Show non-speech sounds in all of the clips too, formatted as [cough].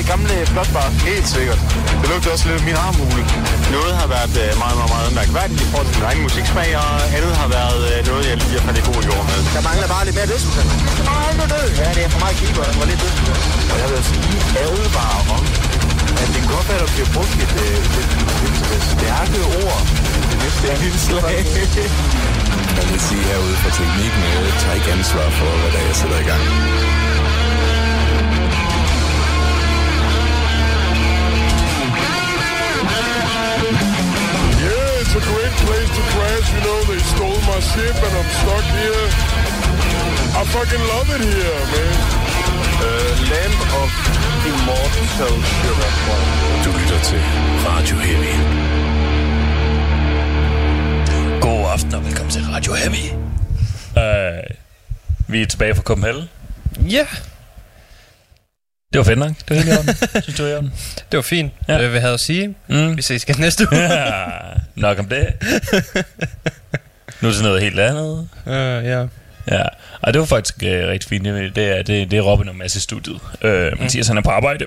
det gamle flotbar. Helt sikkert. Det lugter også lidt af min armhule. Noget har været øh, meget, meget, meget mærkværdigt i forhold til min egen musiksmag, og andet har været øh, noget, jeg lige har faldet i god jord med. Der mangler bare lidt mere dødsmusik. Ej, nu død! Ja, det er for meget keeper og lidt dødsmusik. Og jeg vil altså lige advare om, at det kan godt være, at der bliver brugt et, øh, et, et, et stærke ord i det næste indslag. Jeg vil sige herude fra teknikken, jeg tager ikke ansvar for, hvad der er, jeg sætter i gang. It's a great place to crash. You know, they stole my ship and I'm stuck here. I fucking love it here, man. Uh, Land of Immortal Sugar. Du lytter til Radio Heavy. God aften og velkommen til Radio Heavy. Uh, vi er tilbage fra Copenhagen. Ja, Det var fedt nok. Det var helt i orden. Synes du, det var [laughs] det var fint. Ja. Ja. Hvad jeg havde at sige. Mm. Vi ses igen næste uge. Ja, nok om det. Nu til noget helt andet. uh, ja. Ja, og det var faktisk uh, rigtig fint. Det det er, det, det er Robin og Mads i studiet. Uh, Mathias, han er på arbejde.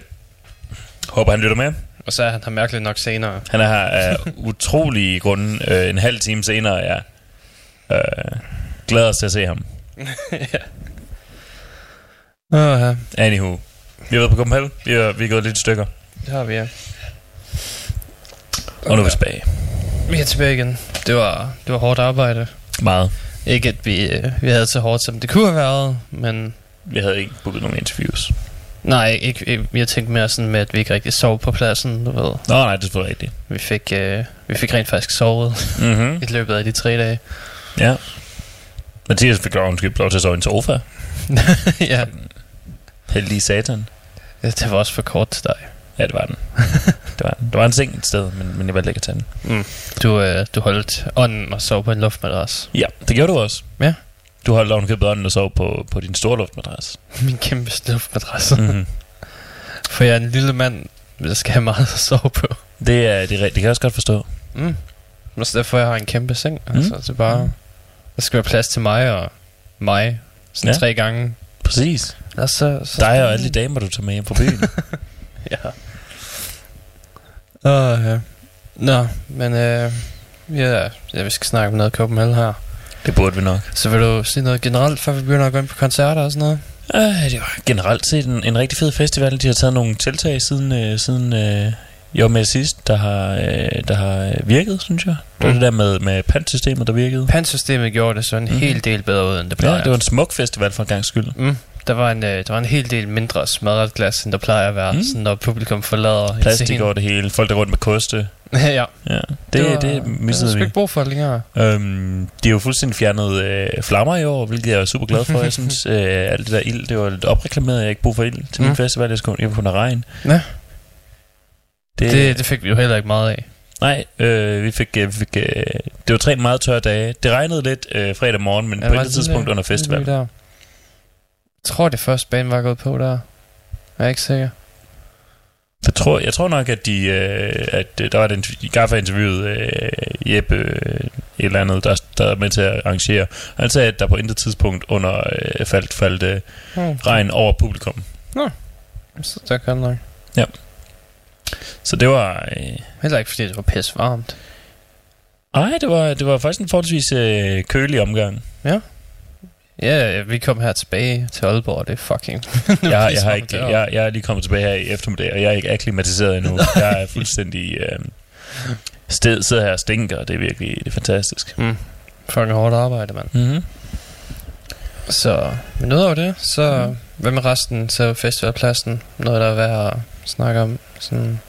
Håber, han lytter med. Og så er han her mærkeligt nok senere. Han er her [laughs] af utrolige grunde øh, en halv time senere. Ja. Øh, glæder os til at se ham. [laughs] Ja. Anywho. Vi har været på Copenhagen. Vi er, vi er gået lidt i stykker. Det har vi, ja. Og nu er vi tilbage. Vi er tilbage igen. Det var, det var hårdt arbejde. Meget. Ikke at vi, øh, vi havde så hårdt, som det kunne have været, men... Vi havde ikke booket nogen interviews. Nej, ikke, ikke, jeg tænkte mere sådan med, at vi ikke rigtig sov på pladsen, du ved. Nå, nej, det er rigtigt. Vi fik, øh, vi fik rent faktisk sovet Mm-hmm. [laughs] i løbet af de tre dage. Ja. Mathias fik lov, undskyld, lov til at sove i en sofa. [laughs] ja, Heldig satan. det var også for kort til dig. Ja, det var den. [laughs] det var den. Der var en seng et sted, men, men jeg valgte ikke at tage den. Du, øh, du holdt ånden og sov på en luftmadras. Ja, det gjorde du også. Ja. Du holdt ovenkøbet ånden og sov på, på din store luftmadras. [laughs] Min kæmpe luftmadras. mm-hmm. [laughs] For jeg er en lille mand, der skal have meget at sove på. Det er det, det kan jeg også godt forstå. Mm. Så derfor jeg har en kæmpe seng. Mm. Altså, det er bare... Der skal være plads til mig og mig. Sådan ja. tre gange. Præcis. Og så, så Dig og alle de damer, du tager med hjem fra byen. [laughs] Ja. Åh, ja. Nå, men øh, ja, ja, vi skal snakke om noget Copenhagen her. det burde vi nok. Så vil du sige noget generelt, før vi begynder at gå ind på koncerter og sådan noget? Øh, det var generelt set en, en rigtig fed festival. De har taget nogle tiltag siden, øh, siden øh, jeg var med sidst, der har, øh, der har virket, synes jeg. Det var Mm. det der med, med pantsystemet, der virkede. Pandsystemet gjorde det så en mm. hel del bedre ud, end det plejer. Ja, det var en smuk festival for en gang skyld. Mm. Der var, en, øh, der var en hel del mindre smadret glas, end der plejer at være, Mm. sådan, når publikum forlader Plastik over det hele. Folk der rundt med koste. [laughs] ja, Ja, det, det, var, det det missede er vi. ikke brug for det længere. Øhm, de har jo fuldstændig fjernet øh, flammer i år, hvilket jeg er super glad for. Jeg synes, [laughs] øh, alt det der ild, det var lidt opreklameret. Jeg har ikke brug for ild til min Mm. festival. Jeg skulle kunne have regn. Ja. Det, Det, det fik vi jo heller ikke meget af. Nej, øh, vi fik, øh, vi fik øh, det var tre meget tørre dage. Det regnede lidt øh, fredag morgen, men Ja, på et det tidspunkt under festivalen. Tror, det første bane var gået på der. Jeg er ikke sikker. Jeg tror, jeg tror nok, at de, øh, at øh, der var den Gaffa interviewet øh, Jeppe øh, et eller andet, der, der er med til at arrangere. Han sagde, at der på intet tidspunkt under øh, faldt, faldt øh, Hmm. regn over publikum. Så der kan nok. Så det var... Øh, Heller ikke, fordi det var pisse varmt. ej, det var, det var faktisk en forholdsvis øh, kølig omgang. Ja, vi kom her tilbage til Aalborg, og det er fucking... [laughs] Jeg, jeg, har ikke, jeg, jeg er lige kommet tilbage her i eftermiddag, og jeg er ikke akklimatiseret endnu. [laughs] jeg er fuldstændig... Øh, sted, sidder her og stinker, og det er virkelig det er fantastisk. Mm. Fucking hårdt arbejde, mand. Mm-hmm. Så, men udover det, så... Mm. Hvad med resten så festivalpladsen? Noget, der er værd at snakke om? Sådan,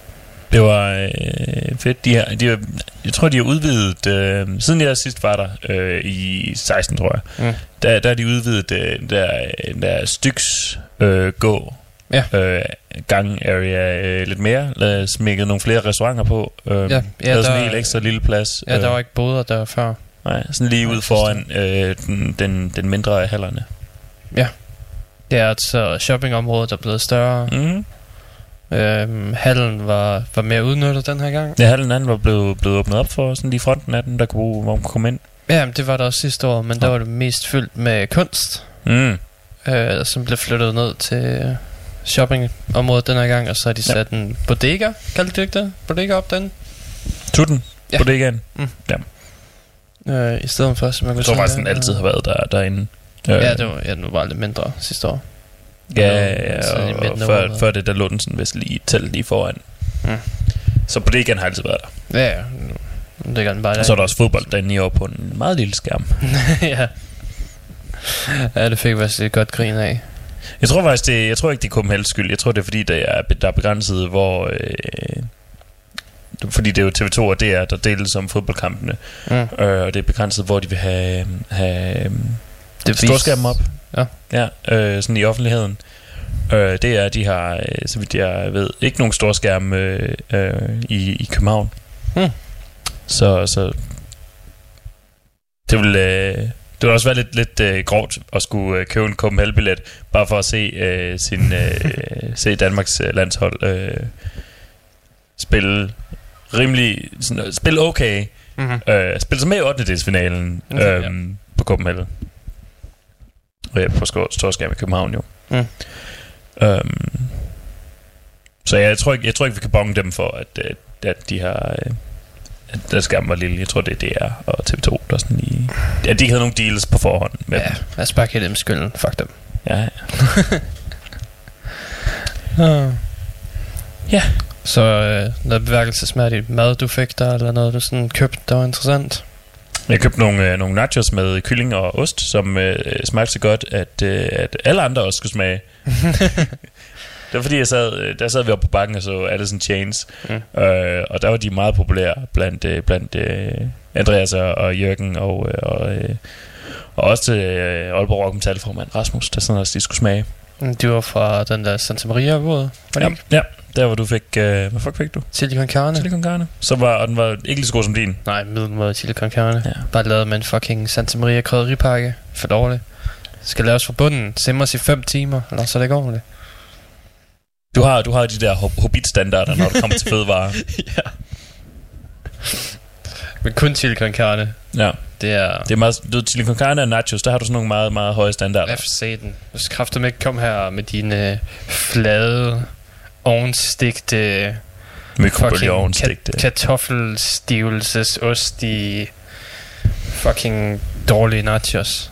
Det var øh, fedt. De har, de har, jeg tror, de har udvidet... Øh, siden jeg sidst var der øh, i 16, tror jeg, Mm. der, der har de udvidet øh, der, der styks øh, gå Ja. øh, gang area øh, lidt mere. Lad smækket nogle flere restauranter på. Øh, Ja, ja, ja, sådan der- en helt ekstra lille plads. ja, der var ikke boder der før. Nej, sådan lige ud foran øh, den, den, den mindre af hallerne. Det er altså shoppingområdet, der er blevet større. Mm. Øhm, hallen var, var mere udnyttet den her gang. Ja, hallen anden var blevet, blevet åbnet op for sådan lige fronten af den, der kunne, hvor man kunne komme ind. Ja, men det var der også sidste år, men der var det mest fyldt med kunst, Mm. øh, som blev flyttet ned til shoppingområdet den her gang, og så har de Ja. sat en bodega, kaldte de ikke det? Bodega op den, Tutten? Ja. Ja. Bodegaen? øh, i stedet for, så man kunne Jeg tror faktisk, den altid har været der, derinde. Øh, Ja, det var, ja, den var bare lidt mindre sidste år. Ja, ja, i og, og før, før det, der lå den sådan vist lige telt lige foran. Mm. Så Bodegaen har altid været der. Ja, ja. Nu ligger den bare. Og så er der også fodbold derinde i år på en meget lille skærm. [laughs] ja. Ja, det fik jeg faktisk et godt grin af. Jeg tror faktisk, det, jeg tror ikke, det er Copenhagens skyld. Jeg tror, det er fordi, der er, der er begrænset, hvor... Øh, fordi det er jo TV2 og DR, der deles om fodboldkampene. Mm. Øh, og det er begrænset, hvor de vil have, have Det storskærmen op. Ja. Ja, øh, sådan i offentligheden. Øh, det er, de har, øh, så vidt jeg ved, ikke nogen storskærm øh, øh, i, i København. Hmm. Så, så det vil, øh, det vil også være lidt, lidt øh, grovt at skulle øh, købe en Copenhagen-billet, bare for at se, øh, sin, øh, [laughs] se Danmarks øh, landshold øh, spille rimelig, sådan, spille okay, Mm-hmm. øh, spille sig med i 8. delsfinalen Mhm, ja. øhm, på Copenhagen. På skå- storskærm i København jo. Mm. Øhm, så ja, jeg tror, ikke, jeg tror ikke, vi kan bonge dem for, at, at, at de har... Øh, at der skærmen var lille. Jeg tror, det er DR og TV2, der sådan lige... Ja, de havde nogle deals på forhånd med Ja, dem. lad os bare give dem skylden. Fuck dem. Ja, ja. [laughs] Ja. Så øh, noget beværkelsesmærdigt mad, du fik der, eller noget, du sådan købte, der var interessant. Jeg købte nogle, øh, nogle nachos med kylling og ost, som øh, smagte så godt, at, øh, at alle andre også skulle smage. [laughs] det var fordi, jeg sad, øh, der sad vi oppe på bakken og så Alice in Chains, Mm. mm. øh, og der var de meget populære blandt, øh, blandt øh, Andreas og, og Jørgen, og, øh, og, øh, og også til øh, Aalborg Rock Metal formand Rasmus, der sådan også de skulle smage. Du var fra den der Santa Maria var det Ja, ikke? ja, der hvor du fik, øh, hvad fuck fik du? Chili con carne? Chili con carne. Så var, og den var ikke lige så god som din. Nej, middelmåde chili con carne. Ja. Bare lavet med en fucking Santa Maria krydderipakke. For dårligt. Det skal laves fra bunden. Simres i 5 timer, eller så er det ikke ordentligt. Du har, du har de der hob- hobbit-standarder, når du kommer til [laughs] fødevarer. ja. Men kun chili con carne. Ja. Det er... Det er meget, du con carne og nachos, der har du sådan nogle meget, meget høje standarder. Os se den. Du skal kraftedeme ikke komme her med dine øh, flade, ovnstigte, Mikrobølgeovnstegte. kartoffelstivelsesоst i fucking dårlige nachos.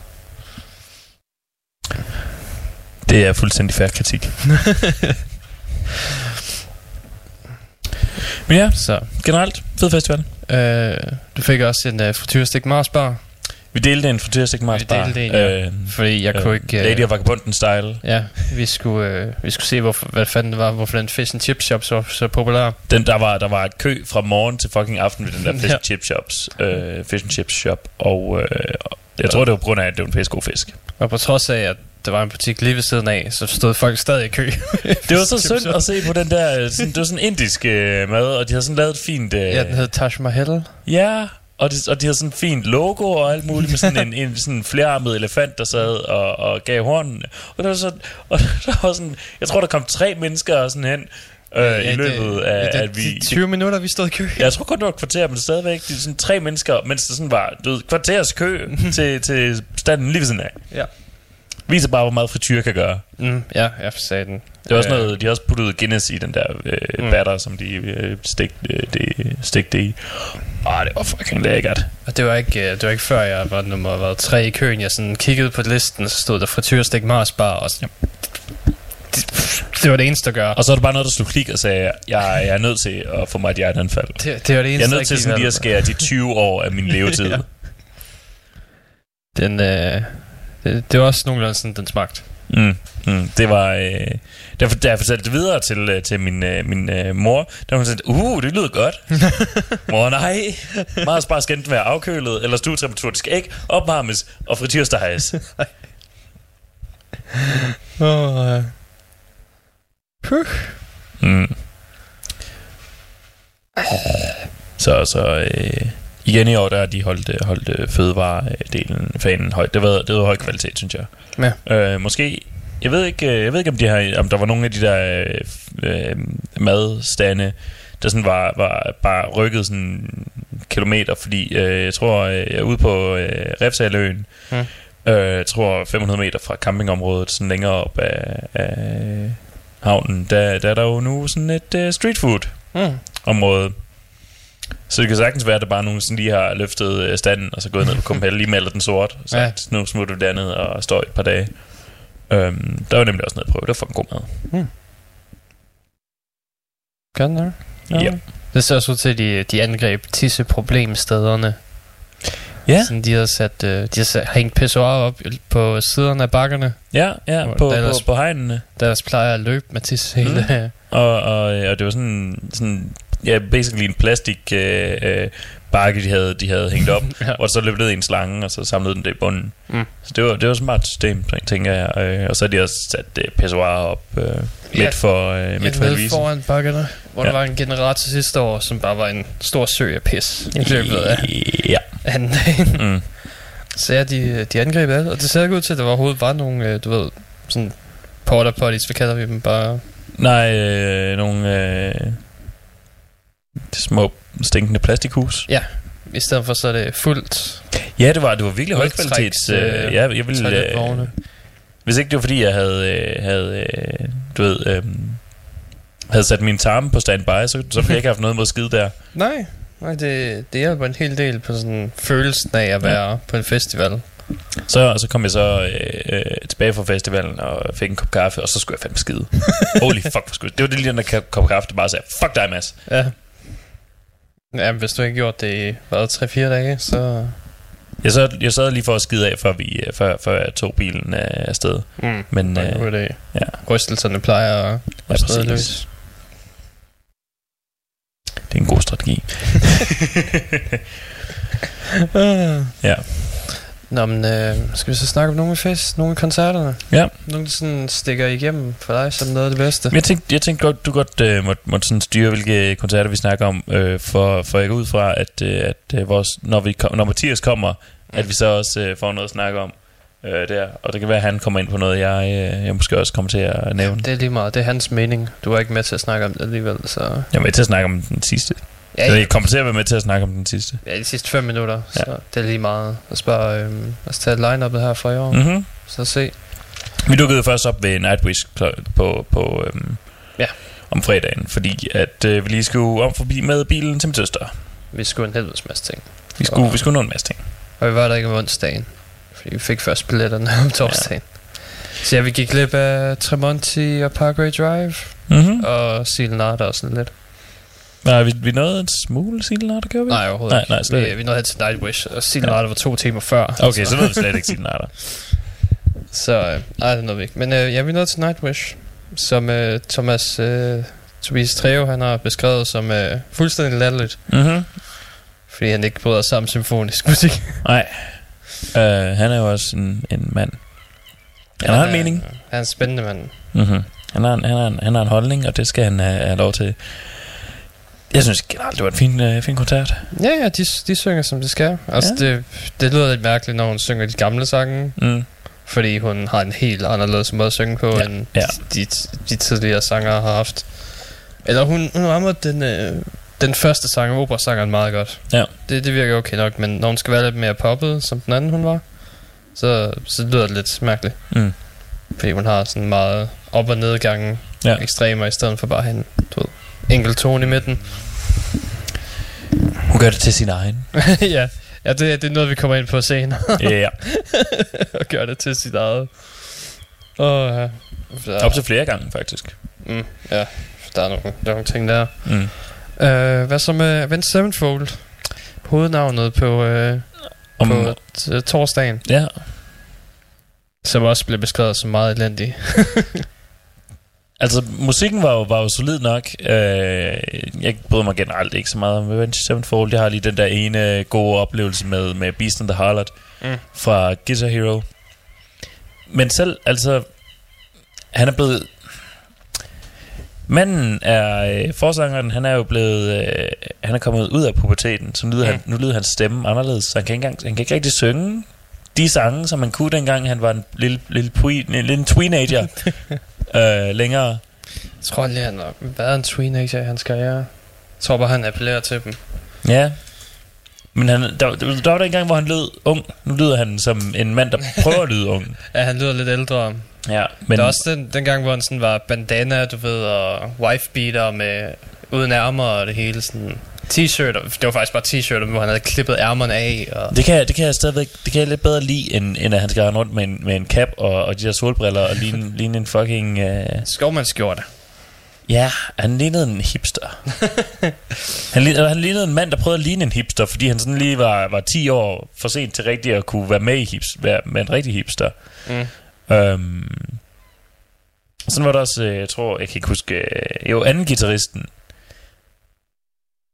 Det er fuldstændig fair kritik. [laughs] Men ja, Så, generelt, fed festival. Øh, du fik også en øh, frityrstik Mars bar, Vi delte en frityrstik Mars Vi delte en, ja. Øh, fordi jeg kunne ikke... Lady of Vagabunden style. Ja, vi skulle, øh, vi skulle se, hvorfor, hvad fanden det var, hvorfor den fish and chip shop så, så populær. Den, der var, der var et kø fra morgen til fucking aften ved den der [laughs] fish Ja. and chip shops. Øh, fish and chips shop. Og øh, jeg tror, det var på grund af, at det var en pissegod fisk. Og på trods af, at der var en butik lige ved siden af, så stod folk stadig i kø. [laughs] Det var så synd at se på den der, øh, sådan, det var sådan indisk øh, mad, og de havde sådan lavet et fint... Øh, ja, den hed Taj Mahal. Ja, og de, og de havde sådan en fint logo og alt muligt med sådan en, en sådan flerarmet elefant, der sad og, og gav hånden. Og der var sådan, og [laughs] der var sådan, jeg tror, der kom tre mennesker sådan hen øh, ja, i løbet det, af, det, at vi... De 20 minutter, vi stod i kø. Jeg tror kun, det var et kvarter, men stadigvæk, de sådan tre mennesker, mens der sådan var, du ved, kvarters kø [laughs] til, til standen lige ved siden af. Ja. Viser bare, hvor meget frityr kan gøre. Mm, ja, jeg sagde den. Det også Øh, noget, de har også puttet Guinness i den der øh, Mm. batter, som de øh, stikte øh, det, stikte i. Ah, det var fucking lækkert. Og det var ikke, øh, det var ikke før jeg var nummer var tre i køen. Jeg sådan kiggede på listen, og så stod der frityrstik Mars bar. Og så, det, det, var det eneste at gøre. Og så er det bare noget, der slog klik og sagde, jeg, jeg er nødt til at få mig et hjerteanfald. Det, det var det Jeg eneste, er nødt til sådan lige at skære de 20 år af min [laughs] levetid. Ja. Den, øh, det, det var også nogenlunde sådan, den smagte. mm, mm, det var... Øh, derfor, da jeg fortalte det videre til, øh, til min, øh, min øh, mor, der hun sådan, uh, det lyder godt. [laughs] mor, nej. Meget bare skal enten være afkølet, eller stuetemperatur. Det skal ikke opvarmes og frityrstejes. Oh, øh. Puh. Mm. Så, så øh, igen i år, der har de holdt, øh, holdt øh, fødevaredelen, fanen højt. Det var, det var høj kvalitet, synes jeg. Ja. Øh, måske, jeg ved ikke, øh, jeg ved ikke om, de har, om der var nogle af de der øh, øh, madstande, der sådan var, var bare rykket sådan kilometer, fordi øh, jeg tror, øh, jeg er ude på øh, Refsaløen, Mm. øh, jeg tror 500 meter fra campingområdet, sådan længere op af, af havnen, der, der er der jo nu sådan et uh, street food Mm. område. Så det kan sagtens være, at der bare nogen, sådan lige har løftet øh, standen, og så gået ned på Compel, lige malet den sort, så Ja. ja. nu smutter vi derned og står et par dage. Øhm, der var nemlig også noget at prøve, det var fucking god mad. Gør den der? Ja. Det ser også ud til, at de, de angreb tisse problemstederne. Ja, Sådan, de har sat, øh, de har sat, hængt pissoir op på siderne af bakkerne. ja, ja Hvor på, der på, på hegnene. Der ellers plejer at løbe med tisse hele. Og, og, og det var sådan, sådan ja, basically en plastik øh, øh, bakke, de havde, de havde hængt op, Ja. [laughs] ja. hvor så løb ned i en slange, og så samlede den det i bunden. Mm. Så det var, det var et smart system, tænker jeg. Øh, og så har de også sat øh, pissoir op øh, Ja. midt for, øh, midt for nede Elvise. foran bakkerne, hvor ja. Ja. der var en generator sidste år, som bare var en stor sø af pis i løbet af Ja. anden [laughs] dagen. Mm. Så ja, de, de angreb alt, og det ser ikke ud til, at der overhovedet var nogle, øh, du ved, sådan porter potties, hvad kalder vi dem, bare... Nej, øh, nogle øh, små stinkende plastikhus. I stedet for, så er det fuldt Ja, det var, det var virkelig Højtræks, højkvalitets... Øh, øh, ja, jeg ville, øh, hvis ikke det var fordi, jeg havde, øh, havde øh, du ved, øh, havde sat min tarme på standby, så, så ville jeg ikke haft noget mod skide der. [laughs] Nej, nej det, det hjælper en hel del på sådan følelsen af at være ja. på en festival. Så, så kom jeg så øh, øh, tilbage fra festivalen og fik en kop kaffe, og så skulle jeg fandme skide. [laughs] Holy fuck, skulle jeg. Det var det lige den der kop kaffe, der bare sagde, fuck dig, Mads. Ja. Ja, hvis du ikke gjort det i, hvad, 3-4 dage, så... Jeg sad, jeg sad lige for at skide af, før, vi, øh, før, før jeg tog bilen øh, afsted. Mm. Men Øh, god idé. ja. Rystelserne plejer at Ja, løs. det er en god strategi. [laughs] Ja. Nå, men øh, skal vi så snakke om nogle af fest, nogle af koncerterne? Ja. Nogle, der sådan stikker igennem for dig som noget af det bedste? Jeg tænkte, jeg tænkte godt, du godt øh, måtte, måtte sådan styre, hvilke koncerter vi snakker om, øh, for, for jeg går ud fra, at, øh, at øh, vores, når, vi kom, når Mathias kommer, at vi så også øh, får noget at snakke om øh, der. Og det kan være, at han kommer ind på noget, jeg, øh, jeg måske også kommer til at nævne. Det er lige meget, det er hans mening. Du er ikke med til at snakke om det alligevel, så... Jeg er med til at snakke om den sidste. Ja, Ja, jeg kommer til at være med til at snakke om den sidste. ja de sidste 5 minutter, Ja. så det er lige meget. Lad os bare øh, lad os tage line-uppet her fra i år, mm. Mm-hmm. så se. Vi dukkede først op ved Nightwish på, på, på øhm, Ja. om fredagen, fordi at øh, vi lige skulle om forbi med bilen til min søster. Vi skulle en helvedes masse ting. Vi skulle, Og- vi skulle nå en masse ting. Og vi var der ikke om onsdagen, fordi vi fik først billetterne [laughs] om torsdagen. Ja. Så ja, vi gik glip af Tremonti og Parkway Drive, Mm-hmm. og Silenata og sådan lidt. Nej, vi, vi nåede en smule Silnarder, gjorde vi? Nej, overhovedet Nej, nej, slet vi, ikke. vi nåede hen til Nightwish, og Silenata var to timer før. Okay, så nåede vi slet ikke Silnarder. Så øh, nej, det nåede vi ikke. Men øh, ja, vi nåede til Nightwish, som øh, Thomas øh, Tobias Treo, han har beskrevet som øh, fuldstændig latterligt, Mm-hmm. fordi han ikke bryder sig om symfonisk musik. [laughs] Nej. Uh, han er jo også en, en mand. Han har en mening. Han er en spændende mand. Mm-hmm. Han, har en, han, har en, han har en holdning, og det skal han have, have lov til. Jeg synes generelt, det var en fin, uh, fin koncert. Ja, ja, de, de synger som det skal. Altså, ja. det, det lyder lidt mærkeligt, når hun synger de gamle sange, Mm. fordi hun har en helt anderledes måde at synge på, Ja, end ja. De, de tidligere sangere har haft. Eller hun, hun rammer den, øh, den første sang, operasangeren, meget godt. Ja. Det, det virker okay nok, men når hun skal være lidt mere poppet, som den anden hun var, så, så lyder det lidt mærkeligt. Mm. Fordi hun har sådan meget op- og nedgangen Ja. ekstremer, i stedet for bare en du ved, enkelt tone i midten. Hun gør det til sin egen. [laughs] ja, ja det, det er noget, vi kommer ind på senere. ja. [laughs] og gør det til sit eget. Og, ja. Der, Op til flere gange, faktisk. mm, ja, der er nogle, der er nogle ting der. Mm. Uh, hvad så med Avenged Sevenfold? Hovednavnet på, uh, Om, på t- torsdagen, ja, som også blev beskrevet som meget elendig. [laughs] altså musikken var jo, var jo solid nok. Øh, jeg bryder mig generelt ikke så meget om Avenged Sevenfold. Jeg har lige den der ene gode oplevelse med, med Beast and the Harlot Mm. fra Guitar Hero. Men selv, altså, han er blevet... Manden er, øh, forsangeren, han er jo blevet, øh, han er kommet ud af puberteten, så nu lyder, Mm. han, nu lyder hans stemme anderledes, så han kan, ikke engang, han kan ikke rigtig synge de sange, som han kunne dengang, han var en lille, lille, pui, en lille teenager [laughs] øh, længere. Jeg tror aldrig, han har været en teenager i hans karriere. Jeg tror bare, han appellerer til dem. Ja, Men han, der, der, der var der en gang, hvor han lød ung. Nu lyder han som en mand, der [laughs] prøver at lyde ung. Ja, han lyder lidt ældre. Ja, Men der er også den, den gang, hvor han sådan var bandana, du ved, og wife-beater med uden ærmer og det hele sådan t-shirter. Det var faktisk bare t-shirter, hvor han havde klippet ærmerne af. Og det kan, det kan jeg stadigvæk det kan jeg lidt bedre lide, end, end at han skal rende rundt med en, med en cap og, og de der solbriller og ligne, [laughs] ligne en fucking... Uh... skovmandsskjorte. Ja, han lignede en hipster. [laughs] han, lignede, han lignede en mand, der prøvede at ligne en hipster, fordi han sådan lige var, var 10 år for sent til rigtigt at kunne være med i hips, være med en rigtig hipster. Mm. Øhm, sådan var der også, øh, jeg tror, jeg kan ikke huske, øh, jo, anden gitarristen.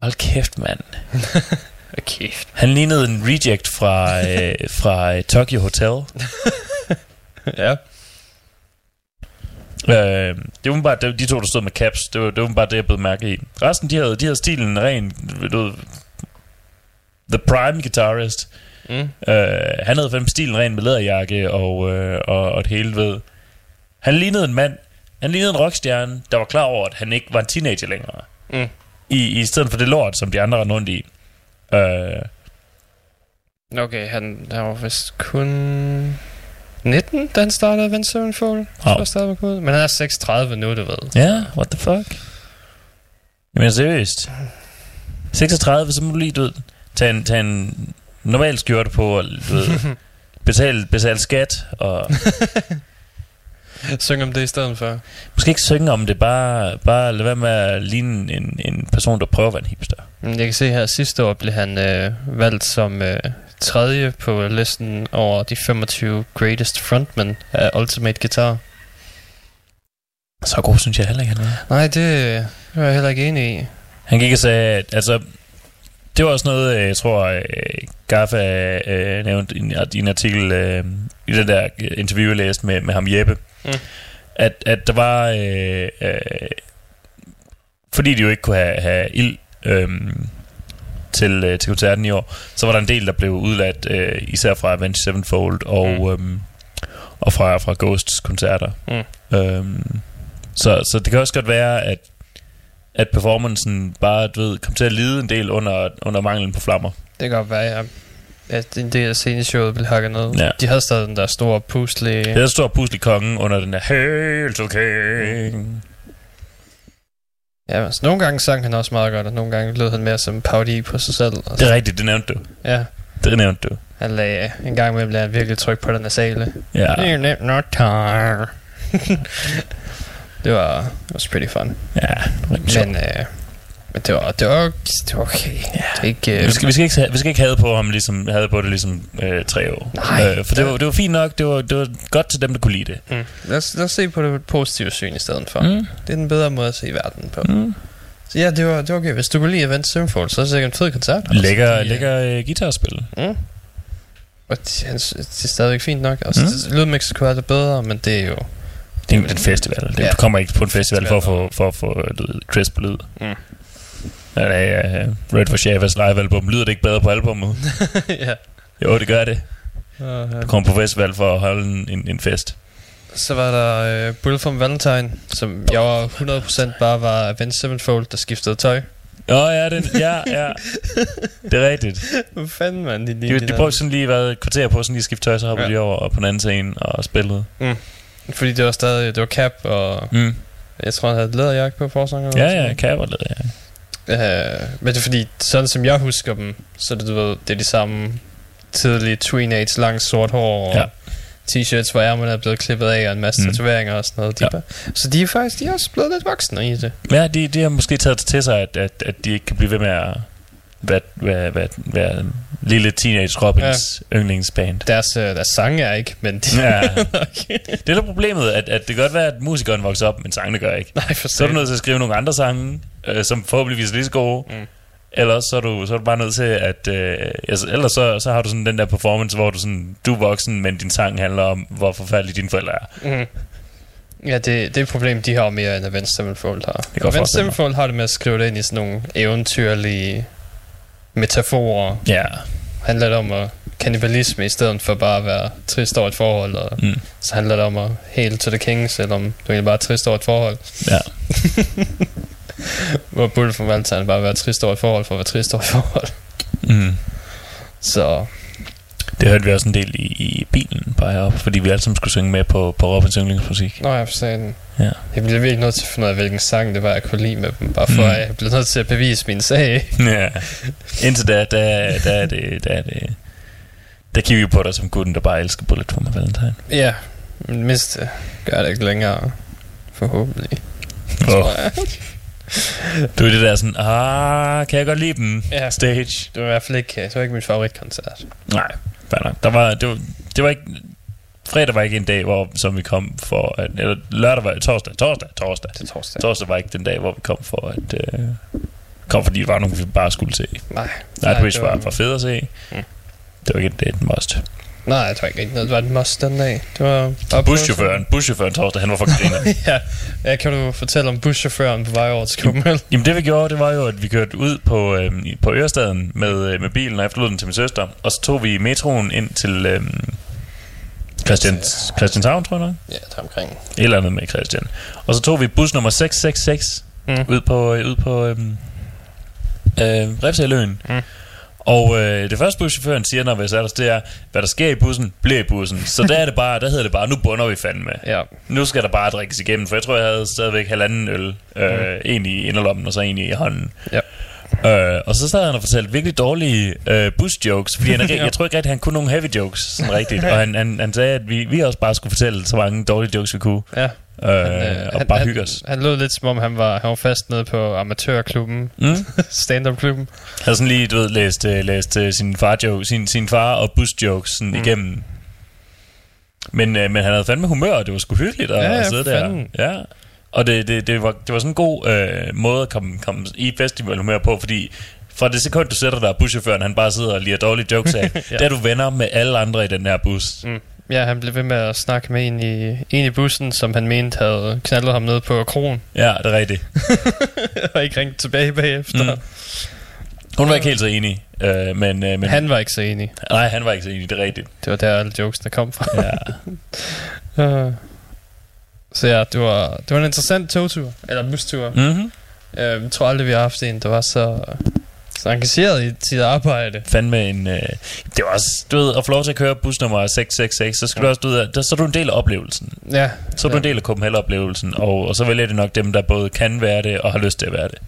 Hold kæft, mand. [laughs] Kæft. Han lignede en reject fra, øh, fra øh, Tokyo Hotel. [laughs] ja. Øh, det var bare de to, der stod med caps. Det var, det var bare det, jeg blev mærke i. Resten, de havde, de havde stilen ren, du ved, The Prime Guitarist. Mm. Øh, han havde fandme stilen ren med læderjakke og, øh, og, og det hele, ved. Han lignede en mand, han lignede en rockstjerne, der var klar over, at han ikke var en teenager længere. Mm. I, I stedet for det lort, som de andre rendte rundt i. Øh, Okay, han, han var vist kun 19, da han startede Avenged Sevenfold. Startede med ud. Men han er 36 nu, du ved. Ja, yeah, what the fuck? Jamen seriøst. 36, så må du lige, du ved, tage en, tage en normal skjorte på, og du ved, [laughs] betale, betale skat, og [laughs] [laughs] Syng om det i stedet for. måske ikke synge om det, bare, bare lade være med at ligne en, en person, der prøver at være en hipster. Mm, Jeg kan se her, sidste år blev han øh, valgt som øh, tredje på listen over de 25 greatest frontmen af Ultimate Guitar. Så god synes jeg heller ikke, han var. Nej, det, det var jeg heller ikke enig i. Han gik og sagde, at altså, det var også noget, øh, jeg tror, øh, Gaffa øh, nævnte i en, i en artikel, øh, i det der interview, jeg læste med, med ham Jeppe, Mm. at, at der var, øh, øh, fordi de jo ikke kunne have, have ild øh, til, øh, til koncerten i år, så var der en del, der blev udladt, øh, især fra Avenged Sevenfold og, mm. øh, og fra, fra Ghosts koncerter. Mm. Øhm, så, så det kan også godt være, at at performancen bare, du ved, kom til at lide en del under, under manglen på flammer. Det kan godt være, ja. at en del af sceneshowet ville hakke ned. Ja. De havde stadig den der store puslige... Det er stor puslig kongen under den der Hail to King. Ja, altså, nogle gange sang han også meget godt, og nogle gange lød han mere som en parodi på sig selv. Altså. Det er rigtigt, det nævnte du. Ja, Det nævnte du. han lagde en gang med lagde han virkelig tryk på den nasale. Ja. You're not tired. [laughs] det var det was pretty fun. Ja, Men, øh, men det var, det var, det var okay. Ja. Det ikke, øh, vi, skal, vi, skal ikke, vi skal ikke have på ham ligesom, have på det ligesom øh, tre år. Nej. Øh, for det var, det var fint nok, det var, det var godt til dem, der kunne lide det. mm. lad, os, lad os se på det positive syn i stedet for. Mm. Det er den bedre måde at se verden på. Mm. Så ja, det var, det var okay. Hvis du kunne lide Avenged Sevenfold, så er det sikkert en fed koncert. Lækker, øh, lækker øh, guitarspil. Mm. Og det, det er stadigvæk fint nok. Altså, Mm. Lydmixet kunne være lidt bedre, men det er jo... Det er en festival. Det Ja. kommer ikke på en festival for at få, for at få du ved, crisp lyd. Mm. Ja, ja, Red for Shavas live-album. Lyder det ikke bedre på albummet? [laughs] ja. Jo, det gør det. Uh, Du kommer på festival for at holde en, en, en fest. så var der uh, Bull from Valentine, som jeg var 100% bare var Avenged Sevenfold, der skiftede tøj. Åh, oh, ja, den, ja, ja. Det er rigtigt. Hvad fanden, mand? De, De, de brugte sådan lige været et kvarter på sådan lige at skifte tøj, så hoppede Ja. de over og på den anden scene og spillede. Fordi det var stadig... Det var Cap, og Mm. jeg tror, han havde læderjakke på forsangeren. Ja, ja, kan jeg ja. Uh, men det er fordi, sådan som jeg husker dem, så det, du ved, det er de samme tidlige teenage, langt sort hår, og Ja. t-shirts, hvor ærmerne er blevet klippet af, og en masse Mm. tatoveringer og sådan noget. De Ja. bare, så de er faktisk de er også blevet lidt voksne i det. Ja, de, de har måske taget til sig, at, at, at de ikke kan blive ved med at være, være, være, være lille teenage Robins ja. yndlingsband. Deres, øh, deres sange er ikke, men de... Ja. [laughs] okay. Det er da problemet, at, at det kan godt være, at musikeren vokser op, men sangene gør ikke. Nej, for Så er du nødt til at skrive nogle andre sange, øh, som forhåbentligvis er lige så gode. Mm. Ellers så er, du, så er du bare nødt til at... Øh, altså, ellers så, så har du sådan den der performance, hvor du sådan... Du er voksen, men din sang handler om, hvor forfærdelige dine forældre er. Mm. Ja, det, det er et problem, de har mere end Avenged Sevenfold har. Avenged. Sevenfold har det med at skrive det ind i sådan nogle eventyrlige metaforer. Ja. handler det om at kannibalisme i stedet for bare at være trist over et forhold, og Mm. så handler det om at hail to the king, selvom du egentlig bare er trist over et forhold. Ja. [laughs] Hvor Bull from Valentine bare være trist over et forhold for at være trist over et forhold. Mm. Så Det hørte vi også en del i, i bilen på vej op, fordi vi alle sammen skulle synge med på, på Robins yndlingsmusik. Nå, jeg forstår den. Ja. Jeg blev virkelig nødt til at finde ud af, hvilken sang det var, jeg kunne lide med dem. Bare for, Mm. at jeg blev nødt til at bevise min sag. [laughs] ja. Indtil da, der, der er det... Der er det der kigger vi på dig som gutten, der bare elsker Bullet for mig Valentine. Ja, men mindst det gør det ikke længere. Forhåbentlig. Oh. [laughs] Du er det der sådan, ah, kan jeg godt lide dem? Ja. Stage. Det var i hvert fald ikke, det var ikke min favoritkoncert. Nej, fair. Der var, det, var, det var ikke... Fredag var ikke en dag, hvor som vi kom for... At, eller lørdag var torsdag, torsdag, torsdag. Til torsdag. Torsdag var ikke den dag, hvor vi kom for at... Øh, kom fordi det var nogen, vi bare skulle se. Nej. Det var for fed at se. Mm. Det var ikke et, et must. Nej, jeg tror ikke rigtig noget. Det var den must den dag. Det var bare Buschaufføren, buschaufføren torsdag, han var for griner. [laughs] ja. ja, kan du fortælle om buschaufføren på vej over til Copenhagen? Jamen det vi gjorde, det var jo, at vi kørte ud på, øh, på Ørestaden med, øh, med bilen og efterlod den til min søster. Og så tog vi metroen ind til øh, Christians, Christianshavn, tror jeg nok. Ja, der omkring. Et eller andet med Christian. Og så tog vi bus nummer 666 Mm. ud på, øh, ud på øh, øh, Refshaløen. Mm. Og øh, det første buschaufføren siger, når vi satte os, det er, hvad der sker i bussen, bliver i bussen. Så der er det bare, der hedder det bare, nu bunder vi fandme. Ja. Nu skal der bare drikkes igennem, for jeg tror, jeg havde stadigvæk halvanden øl. Øh, Mm. En i inderlommen, og så en i hånden. Ja. Øh, og så sad han og fortalte virkelig dårlige øh, busjokes, fordi han, er, [laughs] Ja. jeg tror ikke rigtig, han kunne nogle heavy jokes, sådan rigtigt. Og han, han, han sagde, at vi, vi også bare skulle fortælle så mange dårlige jokes, vi kunne. Ja. Øh, Han, og han, bare hygge os. Han lød lidt som om, han var, han var fast nede på amatørklubben. Mm? [laughs] Stand-up-klubben. Han havde sådan lige, du ved, læst, øh, læst øh, sin, far joke, sin, sin far og busjokes sådan mm. Igennem. Men, øh, men han havde fandme humør, og det var sgu hyggeligt at, Ja, at sidde der. fanden. Ja. Og det, det, det, var, det var sådan en god øh, måde at komme, komme i festivalhumør på, fordi fra det sekund, du sætter dig, buschaufføren, han bare sidder og liger dårlige jokes af. [laughs] Ja. der er du venner med alle andre i den her bus. Mm. Ja, han blev ved med at snakke med en i, en i bussen, som han mente havde knaldet ham ned på kronen. Ja, det er rigtigt. [laughs] og ikke ringt tilbage bagefter. Mm. Hun var ikke helt så enig, øh, men, øh, men han var ikke så enig. nej, han var ikke så enig, det er rigtigt. Det var der alle jokesene kom fra. Ja. Uh, [laughs] så ja, det var, det var en interessant togtur, eller bustur. Mm. Mm-hmm. Uh, jeg tror aldrig, vi har haft en, der var så, så engageret i sit arbejde. fandme en... Øh, det var også, du ved, at få lov til at køre bus nummer 666, så skal ja. du også, du ved, der, så er du en del af oplevelsen. Ja, Så er du en del af Copenhagen-oplevelsen, og, og så vælger det nok dem, der både kan være det, og har lyst til at være det.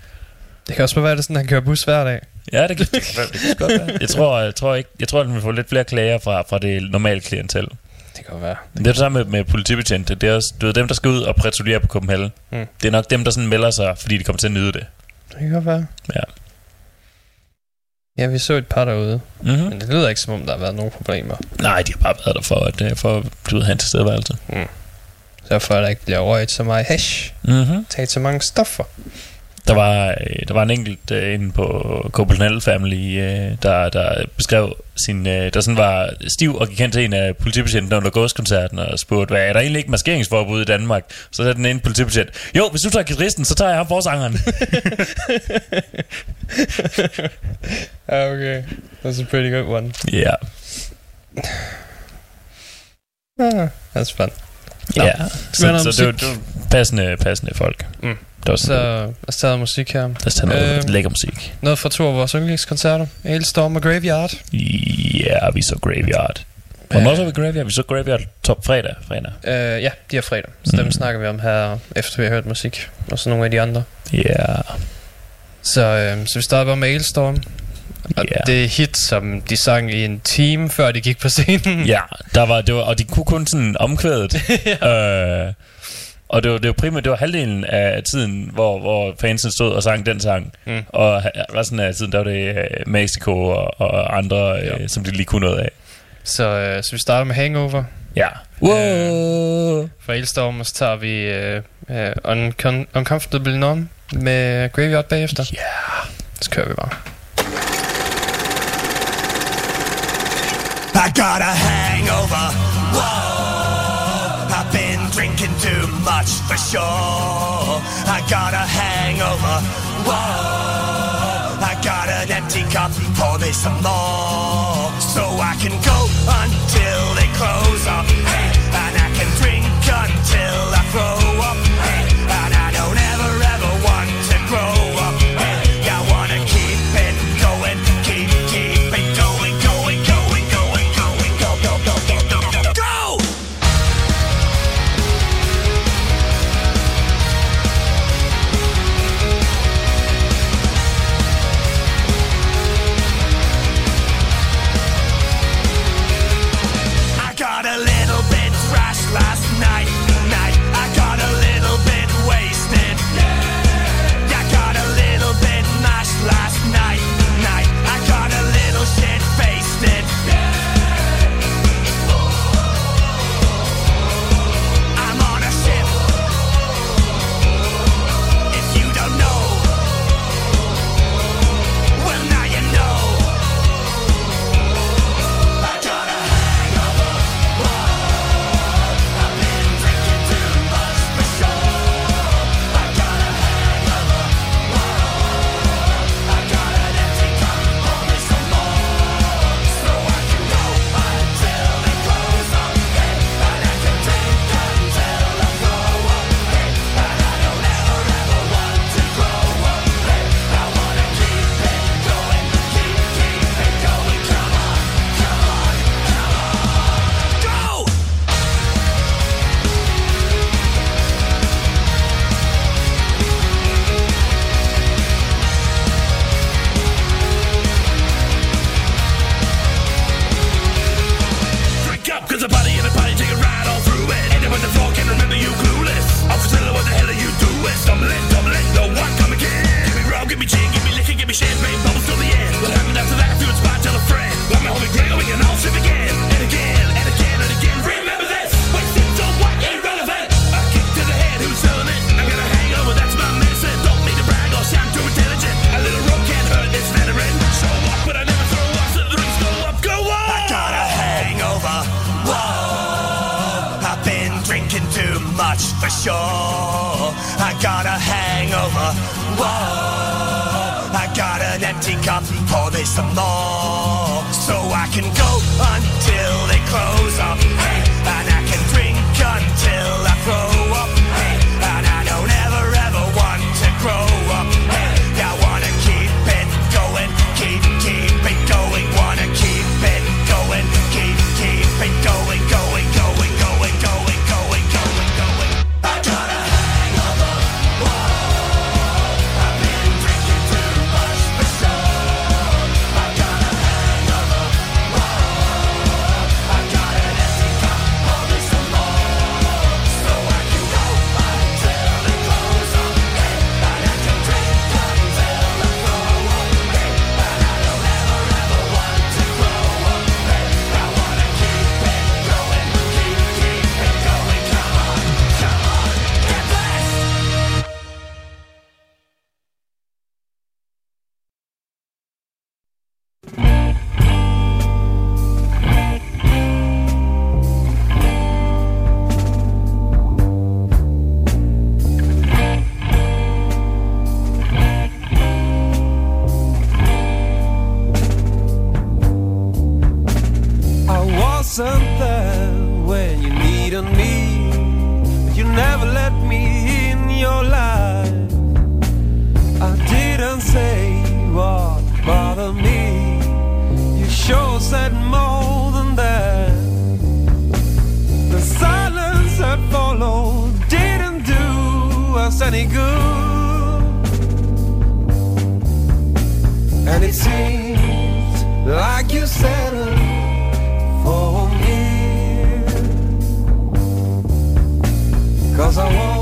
det kan også bare være, det er sådan, at han kører bus hver dag. Ja, det kan, det kan, det kan godt være. Jeg tror, jeg tror, ikke, jeg tror, at vi får lidt flere klager fra, fra det normale klientel. Det kan være. Men det er det samme med, med politibetjente. Det er også, du ved, dem, der skal ud og patruljere på Copenhagen. Mm. Det er nok dem, der sådan melder sig, fordi de kommer til at nyde det. Det kan godt være. Ja. Ja, vi så et par derude, Mm-hmm. men det lyder ikke som om, der har været nogen problemer. Nej, de har bare været der for at, øh, for, du ved, have en tilstedeværelse. Derfor er der ikke bliver røget så meget hash, Mm-hmm. taget så mange stoffer. Der var, øh, der var en enkelt øh, inde på Copenhagen Family, øh, der, der beskrev sin, øh, der sådan var stiv og gik hen til en af politibetjentene under gåskoncerten og spurgte, hvad er der egentlig ikke maskeringsforbud i Danmark? Så sagde den ene politibetjent, jo, hvis du tager guitaristen, så tager jeg ham forsangeren. Ja, [laughs] okay. That's a pretty good one. Ja, Ah, that's fun. Nå. ja. Så, om så det, det var passende, passende folk. Mm. Der var Så lad os tage musik her. lad os tage noget Øhm. lækker musik. Noget fra to af vores yndlingskoncerter. Hailstorm og Graveyard. Ja, vi så Graveyard. Hvornår så vi Graveyard? Vi så Graveyard top fredag. fredag. Uh, ja, de er fredag. Så dem Mm. snakker vi om her, efter vi har hørt musik. Og så nogle af de andre. Ja, Så, øh, så vi starter bare med Hailstorm. Og Ja. det er hit, som de sang i en time, før de gik på scenen. Ja, der var, det var, og de kunne kun sådan omkvædet. [laughs] øh, og det var, det var primært, det var halvdelen af tiden, hvor, hvor fansen stod og sang den sang. Mm. Og resten af tiden, der var det øh, Mexico og, og andre, øh, Ja. som de lige kunne noget af. Så, øh, så vi starter med Hangover Ja. Wow. fra Hailstorm, og så tager vi øh, øh, Uncom- Uncomfortable Numb med Graveyard bagefter. Ja. Så kører vi bare. I got a hangover. Whoa, I've been drinking too much for sure. I got a hangover. Whoa, I got an empty cup. Pour me some more, so I can go until they close up. Hey, and I can drink until I throw any good. And it seems like you settled for me. Cause I won't.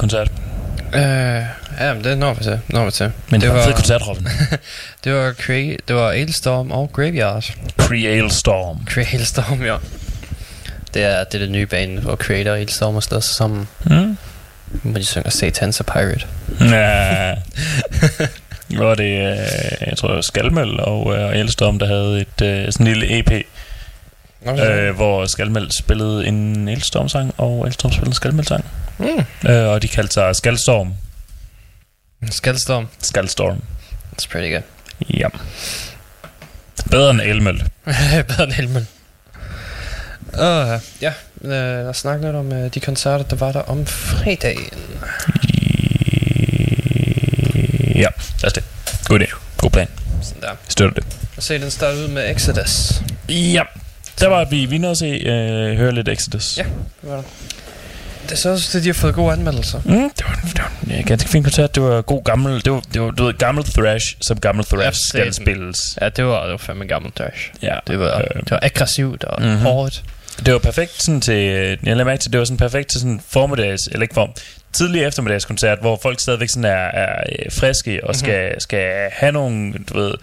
Koncert. Øh, ja, men det når vi til. Når vi til. Men det, [laughs] Det var en fed koncert, Robin. Det var, Cra- det var Ailstorm og Graveyard. Creale Storm. Hailstorm, ja. Det er, det er det nye bane, hvor Creator og Hailstorm er slået sig sammen. Mm. Hvor de synger Satan's a Pirate. Ja. Hvor det, øh, jeg tror, Skalmel og øh, Elstorm, der havde et øh, sådan en lille EP, øh, hvor Skalmel spillede en Elstorm-sang, og Elstorm spillede en Skalmel-sang. Mm. Øh, og de kaldte sig Skalstorm. Skalstorm. Skalstorm. That's pretty good. Ja. Bedre end Elmel. [laughs] Bedre end Helmel. Uh, ja, uh, lad os snakke lidt om uh, de koncerter, der var der om fredagen. Ja, lad os det. God idé. God plan. Sådan der. Jeg støtter det. Og se, den starter ud med Exodus. Ja. Der var vi, vi nåede at se, øh, høre lidt Exodus. Ja. Det var der. Det er så også, at de har fået gode anmeldelser. Mm, det var, det var en ja, ganske fin koncert. Det var god gammel, det var, det var du ved, gammel thrash, som gammel thrash Ja, skal spilles. Ja, det var, det var fandme gammel trash. Ja, Det var, øh, det var aggressivt og Mhm. mm-hmm. hårdt. Det var perfekt sådan til, jeg lader mærke til, det var sådan perfekt til sådan formiddags, eller ikke form, tidlig eftermiddagskoncert, hvor folk stadigvæk sådan er, er øh, friske og skal, skal have nogle, du ved,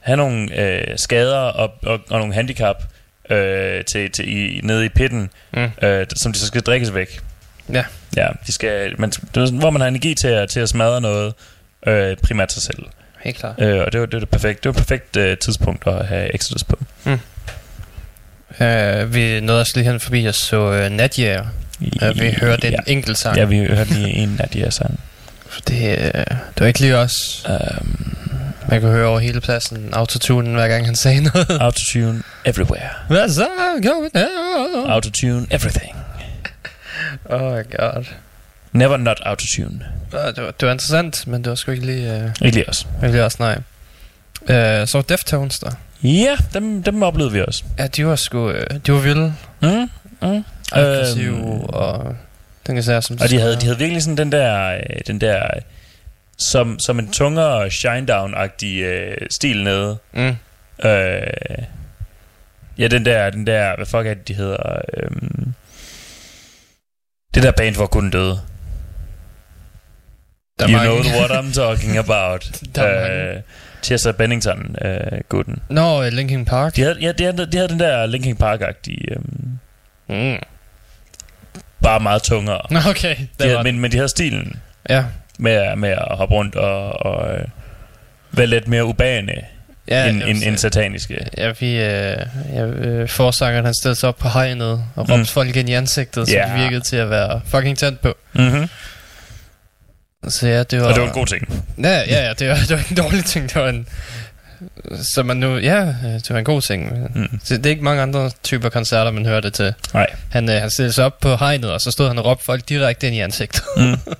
have nogle øh, skader og, og, og nogle handicap øh, til, til i, nede i pitten, Mm. øh, som de så skal drikkes væk. Ja. Ja, de skal, man, det er sådan, hvor man har energi til at, til at smadre noget, øh, primært sig selv. Helt klart. Øh, og det var det, var det perfekt. Det var et perfekt øh, tidspunkt at have Exodus på. Uh, vi nåede også lige hen forbi og så uh, Natjager. Uh, vi hørte en ja. enkelt sang. Ja, vi hørte lige en her sange. Det, uh, det var ikke lige os. Um, Man kunne høre over hele pladsen autotunen, hver gang han sagde noget. [laughs] autotune everywhere. Hvad så? Autotune everything. [laughs] Oh my god. Never not autotune. Det, var, det var interessant, men det var sgu ikke lige, uh, Ikke lige os. ikke lige også, nej. Uh, så Deftones der. Ja, dem, dem oplevede vi også. Ja, de var sgu, uh, de var vilde. Mm, mm. Aggressive Øhm, og... Den kan sige, som og de havde, de havde virkelig sådan den der, øh, den der øh, som, som en tungere Shinedown-agtig øh, stil nede. Mm. Øh, ja, den der, den der, hvad fuck er det, de hedder? Øhm, det der band, hvor kun døde. Der er you mange. know what I'm talking [laughs] about. Der er øh, Chester Bennington, øh, gutten. Nå, uh, Linkin Park. De havde, ja, de havde, de havde den der Linkin Park-agtige, øhm, Mm. bare meget tungere. Okay. De havde, var men, men de havde stilen Ja. Med, med at hoppe rundt og, og øh, være lidt mere urbane Ja, end, end, end sataniske. Ja, vi... Øh, ja, øh, forsangeren, han stillede sig op på hegnet og råbte Mm. folk ind i ansigtet, så Ja. det virkede til at være fucking tændt på. Mm-hmm. Så ja, det var... Og det var en god ting. Ja, ja, ja, det var, det var en dårlig ting, det var en... Så man nu... Ja, øh, det var en god ting. Mm. Så det er ikke mange andre typer koncerter, man hører det til. Nej. Han, øh, han stillede sig op på hegnet, og så stod han og råbte folk direkte ind i ansigtet. Mm. [laughs]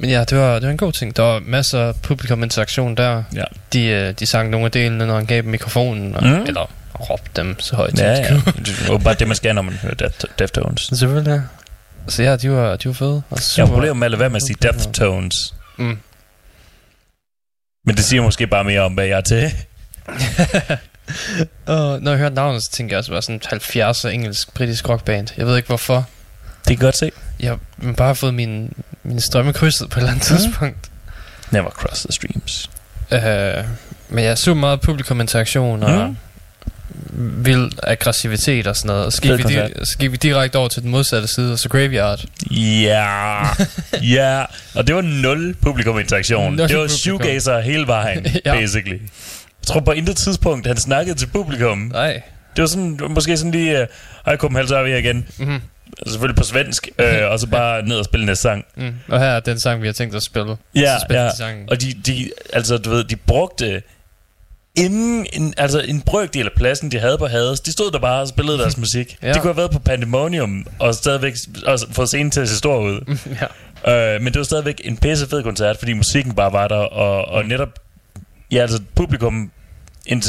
Men ja, det var, det var en god ting. Der var masser af publikuminteraktion der. Ja. De, øh, de sang nogle af delene, når han gav dem mikrofonen, og, Mm. eller råbte dem så højt. Ja, ja. Det er bare det, man skal, når man hører Def- Deftones. [laughs] Selvfølgelig, ja. Så ja, de var, de var fede. Og Jeg har super. problemer med at lade være med at sige Deftones. Mm. Men det siger måske bare mere om, hvad jeg er til. [laughs] og når jeg hørte navnet, så tænkte jeg også, det var sådan et 70'er engelsk-britisk rockband. Jeg ved ikke hvorfor. Det kan godt se. Jeg har bare fået min, min strømme krydset på et eller andet Mm. tidspunkt. Never cross the streams. Øh, men jeg så meget publikuminteraktion og Mm. vild aggressivitet og sådan noget. Og Fed vi, koncert. di- så gik vi direkte over til den modsatte side, og så Graveyard. Ja, ja. Og det var nul publikuminteraktion. Nul Det var publikum. shoegazer hele vejen, [laughs] Ja. basically. Jeg tror på intet tidspunkt, han snakkede til publikum. Nej. Det var sådan, måske sådan lige, øh, hej Copenhagen, så er vi her igen. Mm-hmm. Selvfølgelig på svensk, øh, og så [laughs] bare ned og spille næste sang. Mm. Og her er den sang, vi har tænkt at spille. Ja, spiller ja. de sangen. Og de, de, altså, du ved, de brugte inden en, altså en brøkdel af pladsen, de havde på Hades, de stod der bare og spillede deres [laughs] musik. Ja. De kunne have været på Pandemonium og stadigvæk og fået scenen til at se stor ud. [laughs] ja. Øh, men det var stadigvæk en pisse fed koncert, fordi musikken bare var der, og, og netop, ja, altså publikum, ikke,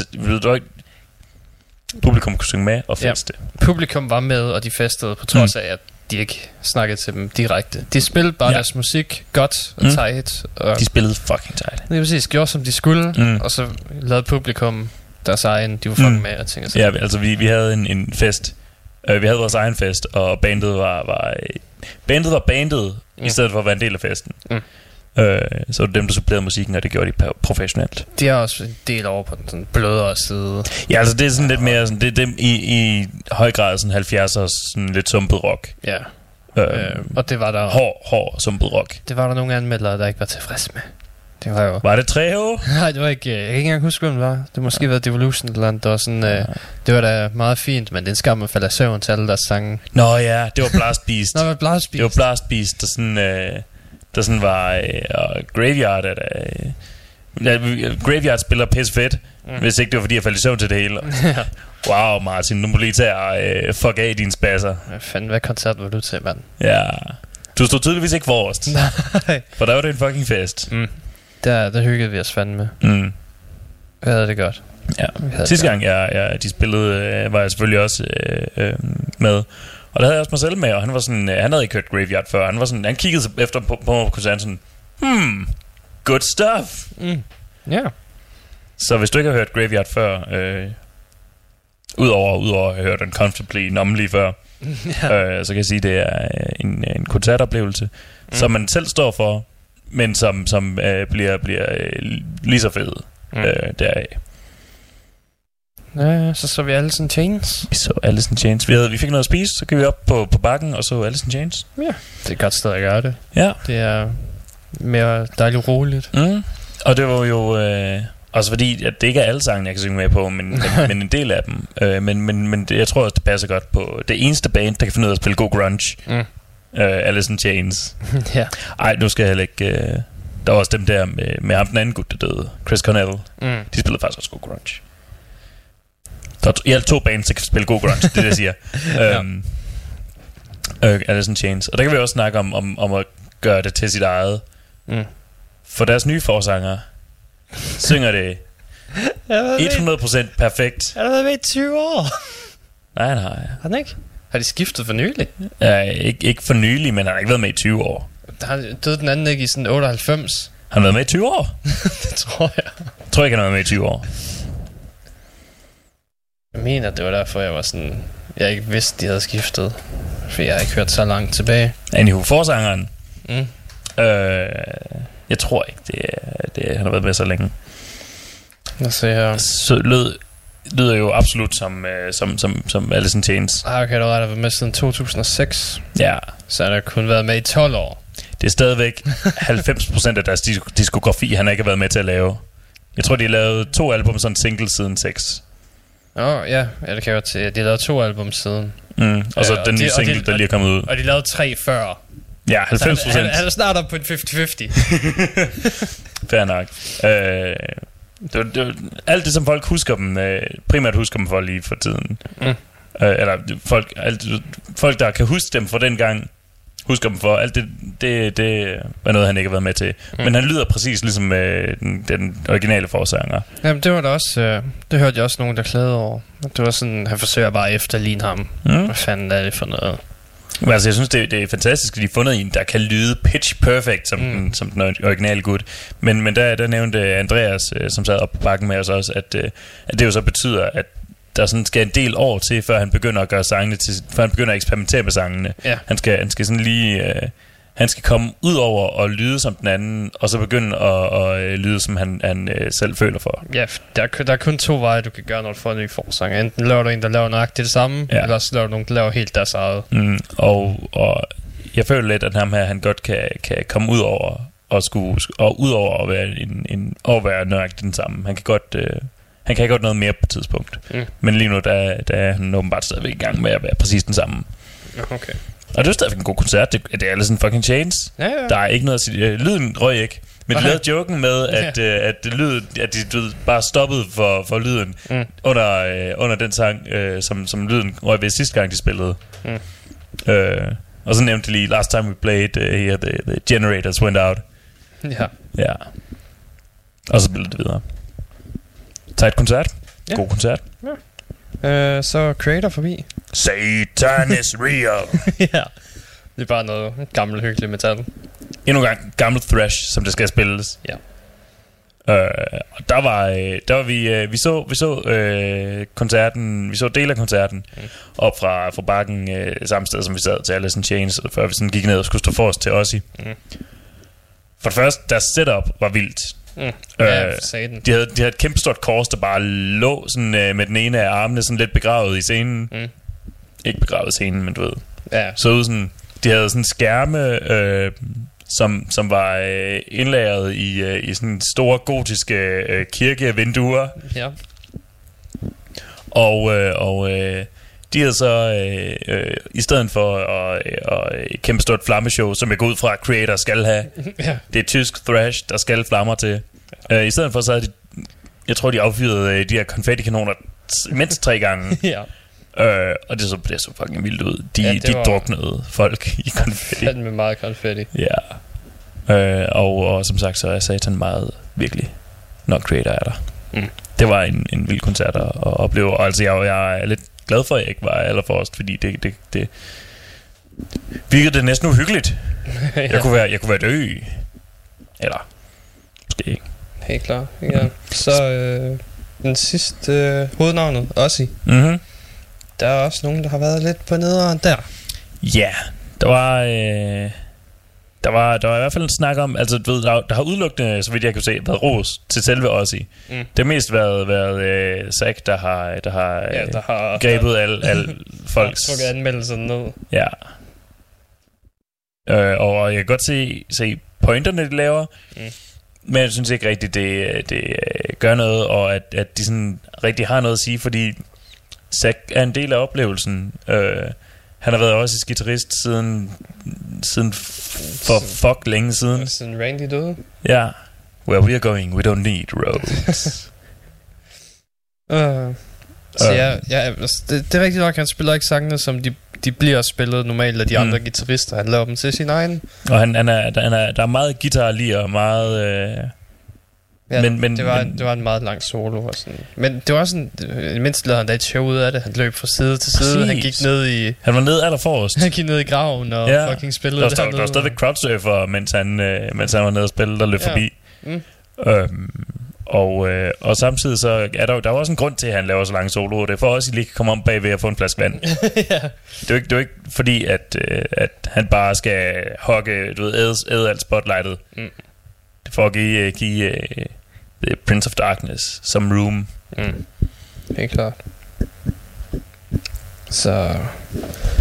publikum kunne synge med og Ja. feste. Publikum var med, og de festede, på trods af, at de ikke snakkede til dem direkte. De spillede bare Ja. ja. deres musik godt og Mm. mm. tight. Og De spillede fucking tight. det er præcis, gjorde som de skulle, Mm. mm. og så lavede publikum deres egen, de var fucking Mm. mm. med og ting og Ja, altså vi, vi havde en, en fest. Uh, vi havde vores egen fest, og bandet var, var øh, bandet var bandet, mm. i stedet for at være en del af festen. Mm. Øh, så var det dem, der supplerede musikken, og det gjorde de professionelt. De er også en del over på den sådan blødere side. Ja, altså det er sådan lidt mere, sådan, det er dem i, i høj grad sådan 70'ers sådan lidt sumpet rock. Ja. Øh, Øh, og det var der hård, hård sumpet rock. det var der nogle anmeldere, der ikke var tilfredse med. Det var jo... Var det Trejo? [laughs] Nej, det var ikke... øh, Jeg kan ikke engang huske, hvem det var. Det måske været Devolution eller andet. Det var sådan... Øh, det var da meget fint, men det er en skam, man falder i søvn til alle deres sange. Nå ja, det var Blast Beast. Nå, hvad Blast Det var Blast Beast, der sådan, øh, der sådan var... Øh, og Graveyard er der... Øh, Graveyard spiller pisse fedt, mm. hvis ikke det var fordi, jeg faldt i søvn til det hele. [laughs] wow, Martin, nu må du lige tage og øh, fuck af dine spasser. Hvad fanden, hvad koncert var du til, mand? Ja. Du stod tydeligvis ikke forrest, [laughs] Nej. for der var det en fucking fest. Mm. Der, der hyggede vi os fandme. Mm. Vi havde det godt. Ja. Sidste gang, jeg, jeg, de spillede, øh, var jeg selvfølgelig også øh, øh, med. Og der havde jeg også mig selv med, og han var sådan, øh, han havde ikke hørt Graveyard før. Han var sådan, han kiggede efter på, på koncerten sådan, hmm, good stuff. Mm. Ja. Så hvis du ikke har hørt Graveyard før, øh, udover, udover at have hørt Uncomfortably Numbly før, [laughs] ja. øh, så kan jeg sige, at det er øh, en, en koncertoplevelse, mm. som man selv står for, men som, som øh, bliver, bliver øh, lige så fed Mm. mm. øh, deraf. Ja, så så vi Alice in Chains. Vi så Alice in Chains. Vi, havde, vi fik noget at spise, så gik vi op på, på bakken og så Alice in Chains. Det er et godt sted at gøre det. Ja. Det er mere dejligt roligt. Mm. Og det var jo... Øh, også fordi, at det ikke er alle sange, jeg kan synge med på, men, men, [laughs] men en del af dem. Øh, men men, men det, jeg tror også, det passer godt på det eneste band, der kan finde ud af at spille god grunge. Mm. Øh, Alice in Chains. [laughs] ja. Ej, nu skal jeg heller ikke... Øh, der var også dem der med, med ham den anden gut, der døde. Chris Cornell. Mm. De spillede faktisk også god grunge. Der er to, i alt to bands, der kan spille god grunge, det er det, jeg siger. [laughs] Ja. øhm, øh, Alice in Chains. Og der kan vi også snakke om, om, om at gøre det til sit eget. Mm. For deres nye forsanger synger det [laughs] [laughs] Jeg har været 100% perfekt. Jeg har været med i 20 år. Nej, nej. Har han ikke? Har de skiftet for nylig? Ja, ikke, ikke for nylig, men han har ikke været med i 20 år. Der har døde den anden ikke i sådan 98. Han har været med i 20 år. det tror jeg. Jeg tror ikke, han har været med i 20 år. Jeg mener, det var derfor, jeg var sådan... Jeg ikke vidste, de havde skiftet. For jeg har ikke hørt så langt tilbage. Anywho, forsangeren. Mm. Øh, jeg tror ikke, det er, det han har været med så længe. Lad os se her. Så lød, lyder jo absolut som, øh, som, som, som Alice in Chains. Ah, okay, du har været med siden 2006. Ja, Så han har kun været med i 12 år. det er stadigvæk 90% af deres disk- diskografi, han ikke har været med til at lave. Jeg tror, de har lavet to album sådan single siden 6. Åh, oh, ja. ja, det kan jeg godt se. De har lavet to album siden. Mm. Og så Ja, den de- nye de- single, der lige er kommet ud. Og de lavede tre før. Ja, Så 90%. Han, han, han er snart på en 50-50. [laughs] Fair nok. Øh, det, var- det, var- alt det, som folk husker dem, øh, primært husker dem for lige for tiden. Mm. Øh, eller folk, alt, folk, der kan huske dem fra den gang, husker dem for. Alt det, det, det var noget, han ikke har været med til. Mm. Men han lyder præcis ligesom øh, den, den originale forsanger. Jamen, det var da også... Øh, det hørte jeg også nogen, der klagede over. Det var sådan, han forsøger bare at efterligne ham. Mm. Hvad fanden er det for noget? Men altså, jeg synes, det, det er fantastisk, at de har fundet en, der kan lyde pitch perfect, som, Mm. mm. den, som den originale gut. Men, men der, der nævnte Andreas, øh, som sad op på bakken med os også, at, øh, at det jo så betyder, at der sådan skal en del år til, før han begynder at gøre sangene til, før han begynder at eksperimentere med sangene. Ja. Han skal, han skal sådan lige, øh, han skal komme ud over og lyde som den anden, og så begynde at, at øh, lyde, som han, han øh, selv føler for. Ja, der, er der er kun to veje, du kan gøre, når du får en ny forsang. Enten laver du en, der laver nøjagtigt det samme. Ja. eller så laver du nogen, der laver helt deres eget. Mm, og, og jeg føler lidt, at ham her, han godt kan, kan komme ud over og skulle, og ud over at være en, en at være nøjagtigt den samme. Han kan godt, øh, han kan godt noget mere på et tidspunkt. Mm. Men lige nu, der, der er han åbenbart stadigvæk i gang med at være præcis den samme. Okay. Og det er jo stadigvæk en god koncert. Det, det er alle sådan fucking chains. Ja, ja. Der er ikke noget at sige. Øh, lyden røg ikke. Men de Nej. lavede joken med, at, øh, at, det lyd, at de du, ved, bare stoppede for, for lyden Mm. under, øh, under den sang, øh, som, som lyden røg ved sidste gang, de spillede. Mm. Øh, og så nævnte de lige, last time we played uh, here, the, the generators went out. Ja. Ja. Og så blev det videre. Et koncert. Ja. God koncert. Øh, så Creator forbi. Satan is [laughs] real. ja. Det er bare noget gammel hyggelig metal. Endnu en gang gammel thrash, som det skal spilles. Ja. Øh, og der var, øh, der var vi, øh, vi så, vi så øh, koncerten, vi så del af koncerten mm. op fra, fra bakken øh, samme sted, som vi sad til Alice in Chains, før vi sådan gik ned og skulle stå forrest til Ozzy. Mm. For det første, deres setup var vildt. Mm. Ja, for satan. de, havde, de havde et kæmpestort kors, der bare lå sådan, øh, med den ene af armene sådan lidt begravet i scenen. Mm. Ikke begravet i scenen, men du ved. Ja, Så ud sådan, de havde sådan skærme, øh, som, som var øh, indlagret i, øh, i sådan store gotiske øh, kirkevinduer. ja. Og, øh, og øh, de havde så, øh, øh, i stedet for at, øh, et kæmpe stort flammeshow, som jeg går ud fra, at Creator skal have, [laughs] ja. det er tysk thrash, der skal flammer til. Øh, I stedet for, så havde de, jeg tror, de affyrede øh, de her konfettikanoner mindst tre gange. [laughs] ja. øh, og det så, det så fucking vildt ud. De, Ja, de var- druknede folk i [laughs] konfetti. Fandme meget konfetti. Ja. Øh, og, og som sagt, så er Satan meget virkelig, når Creator er der. Mm. Det var en, en vild koncert at, at opleve. Og altså, jeg, jeg er lidt glad for, at jeg ikke var allerforrest, fordi det, det, det virkede det næsten uhyggeligt. [laughs] ja. Jeg, kunne være, jeg kunne være død. Eller, måske ikke. Helt klart. Ja. Så øh, den sidste øh, hovednavnet, Ossi. Mm-hmm. Der er også nogen, der har været lidt på nederen der. Ja, der var... Øh, der var, der var i hvert fald en snak om, altså du ved, der, der har udelukkende, så vidt jeg kan se, været ros til selve Ozzy. Mm. Det har mest været, været øh, Zack, der har, der har, Ja, øh, der har grebet al, al [laughs] folks... trukket anmeldelserne ned. Ja. Øh, og jeg kan godt se, se pointerne, de laver, Mm. mm. men jeg synes ikke rigtigt, det, det øh, gør noget, og at, at de sådan rigtig har noget at sige, fordi Zack er en del af oplevelsen. Øh, han har været også guitarist siden, siden for fuck længe siden. Sådan Randy døde. Ja. Where we are going, we don't need roads. Uh, [laughs] så Øh. ja, ja altså, det, det er rigtigt nok, han spiller ikke sangene, som de, de bliver spillet normalt af de Mm. andre guitarister. Han laver dem til sin egen. og han, han er, han er, der er meget guitar lige og meget... Øh, Ja, Men- men- det, var, men- det var en meget lang solo. Og sådan. Men det var sådan, mindste lavede han da et show ud af det. Han løb fra side til side. Præcis. Han gik ned i, han var nede allerforrest. [laughs] han gik ned i graven og Ja. fucking spillede Der var, det der, var stadigvæk crowdsurfer, mens han, øh, mens han var nede og spille, der løb Ja. forbi. Mm. Øhm, og, øh, og samtidig så er der, der er også en grund til, at han laver så lange soloer. Det er for også, at I lige kan komme om bagved og få en flaske vand. [laughs] ja. Det er jo ikke, det er jo ikke fordi, at, øh, at han bare skal hogge, du ved, æde, æde alt spotlightet. Mm. Det er for at give, øh, give øh, The Prince of Darkness som room. Mm. Helt klart. Så...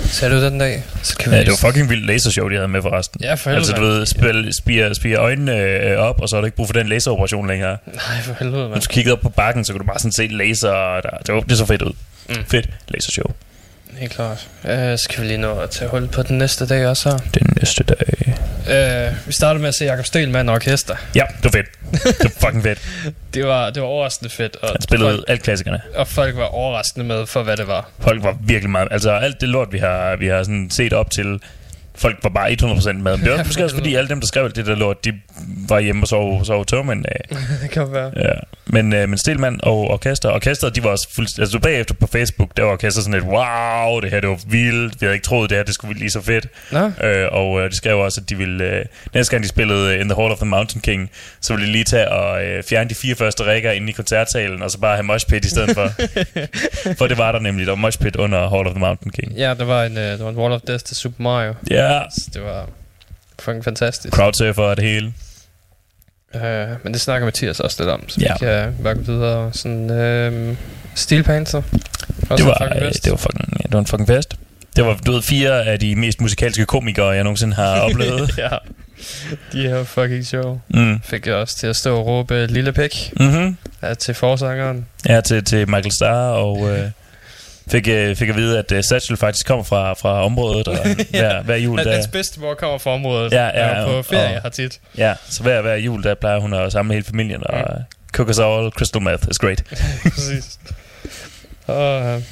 Ser du den dag? Så kan vi Ja, det var fucking vildt lasershow, de havde med forresten. Ja, for helvede. Altså, du ved, spil, spiger, spiger øjnene øh, op, og så er der ikke brug for den laseroperation længere. Nej, for helvede, Når mand. du kiggede op på bakken, så kunne du bare sådan se laser. Der, det, var, det så fedt ud. Mm. Mm. Fedt lasershow. Helt klart. Så kan vi lige nå at tage hul på den næste dag også her. Den næste dag. Uh, vi startede med at se Jakob Stelmann og Orkester. Ja, det var fedt. Det var fucking fedt. [laughs] Det var, det var overraskende fedt. Og Han spillede folk, alt klassikerne. og folk var overraskende med for, hvad det var. Folk var virkelig meget... Altså, alt det lort, vi har, vi har sådan set op til... Folk var bare 100% med. Men det [laughs] var måske også fordi, alle dem, der skrev alt det der lort, de var hjemme og sov, sov tørmænd af. [laughs] det kan være. Ja. Men, øh, men Stelman og Orkester, Orkestret, de var også fuldstændig... Altså bagefter på Facebook, der var Orkester sådan lidt, wow, det her, det var vildt. Vi havde ikke troet, det her, det skulle blive lige så fedt. Nå, Øh, og øh, de skrev også, at de ville... Øh, næste gang de spillede øh, In the Hall of the Mountain King, så ville de lige tage og øh, fjerne de fire første rækker inde i koncertsalen, og så bare have mosh pit i stedet for. [laughs] for det var der nemlig. Der var mosh pit under Hall of the Mountain King. ja, der var en, uh, der var en Wall of Death til Super Mario. Ja, Så det var fucking fantastisk. crowdsurfer og det hele. Uh, men det snakker Mathias også lidt om, så Ja. vi kan bare gå videre. Sådan, uh, Steel Panther. Også Det var, fucking øh, det var fucking, det var en fucking fest. Det var, du ved, fire af de mest musikalske komikere, jeg nogensinde har [laughs] oplevet. ja. De her fucking show. Mm. Fik jeg også til at stå og råbe Lille Pæk Mm-hmm. ja, til forsangeren. Ja, til, til Michael Starr, og øh, [laughs] fik, øh, fik at vide, at øh, Satchel faktisk kommer fra, fra området, og [laughs] hver, hver jul, der, hans bedstemor kommer fra området. Ja, ja, er på ferie og- her tit. ja, så hver, hver jul, der plejer hun at samle hele familien, og mm. cook us all crystal meth is great. [laughs] Præcis. Og øh,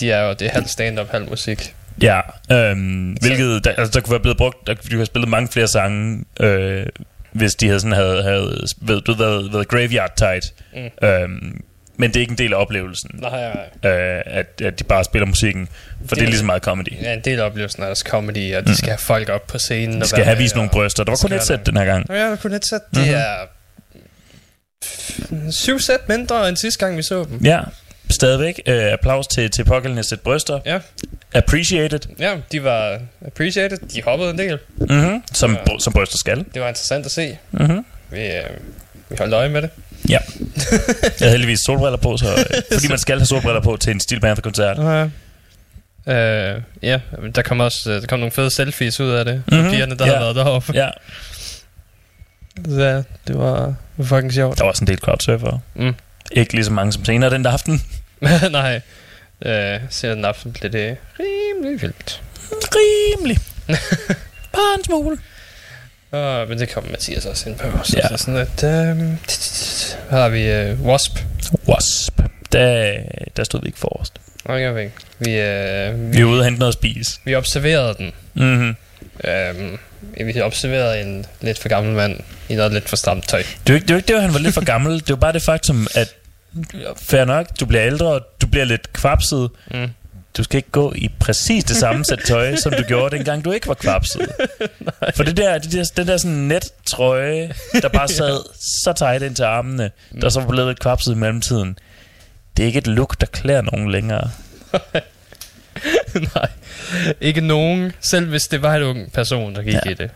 de er jo, det er halv stand-up, halv musik. Ja, øhm, hvilket, der, altså, der kunne være blevet brugt, der kunne de have spillet mange flere sange, øh, hvis de havde sådan havde, havde ved, du, været, været graveyard tight. Mm. Øhm, men det er ikke en del af oplevelsen, Nej, nej. øh, at, at de bare spiller musikken, for det, Det- er lige så meget comedy. Ja, en del af oplevelsen er også comedy, og de skal have folk op på scenen. De og skal være have vist nogle og- bryster. Der var kun et sæt der- den her gang. Ja, kun et sæt. Det Mhm. er syv sæt mindre end sidste gang, vi så dem. Ja, stadigvæk. Øh, applaus til, til pågældende sæt bryster. Ja. Appreciated. Ja, de var appreciated. De hoppede en del. Mm-hmm. Som, ja. som bryster skal. Det var interessant at se. Mm-hmm. Vi, øh, vi holdt øje med det. Ja. Jeg havde heldigvis solbriller på, så, øh, fordi man skal have solbriller på til en Steel Panther-koncert. Ja. Øh, ja, der kom også øh, der kom nogle fede selfies ud af det. Mm-hmm. Mhm. Pigerne, der Ja. har været deroppe. Ja, ja, det var fucking sjovt. der var også en del crowdsurfere. Mm. Ikke lige så mange som senere den aften. [laughs] Nej. Øh, senere den aften blev det rimelig vildt. Rimelig. Bare en smule. Uh, men det kommer Mathias også ind på. Så, Ja. så sådan at... Øh, her har vi øh, Wasp. Wasp. Der, der stod vi ikke forrest. Jeg ved ikke. Vi, øh, Vi vi, var ude og hente noget at spise. vi observerede den. Mm-hmm. Øhm, vi observerede en lidt for gammel mand i noget lidt for stramt tøj. Det var ikke det, var ikke det, han var lidt for gammel. Det var bare det faktum, at fair nok, du bliver ældre, og du bliver lidt kvapset. Mm. Du skal ikke gå i præcis det samme sæt tøj, som du gjorde, dengang du ikke var kvapset. [laughs] For det der, det der, den der sådan net-trøje, der bare [laughs] sad så tight ind til armene, der så var blevet lidt kvapset i mellemtiden. Det er ikke et look, der klæder nogen længere. [laughs] Nej, ikke nogen. Selv hvis det var en ung person, der gik ja. Ja. i det.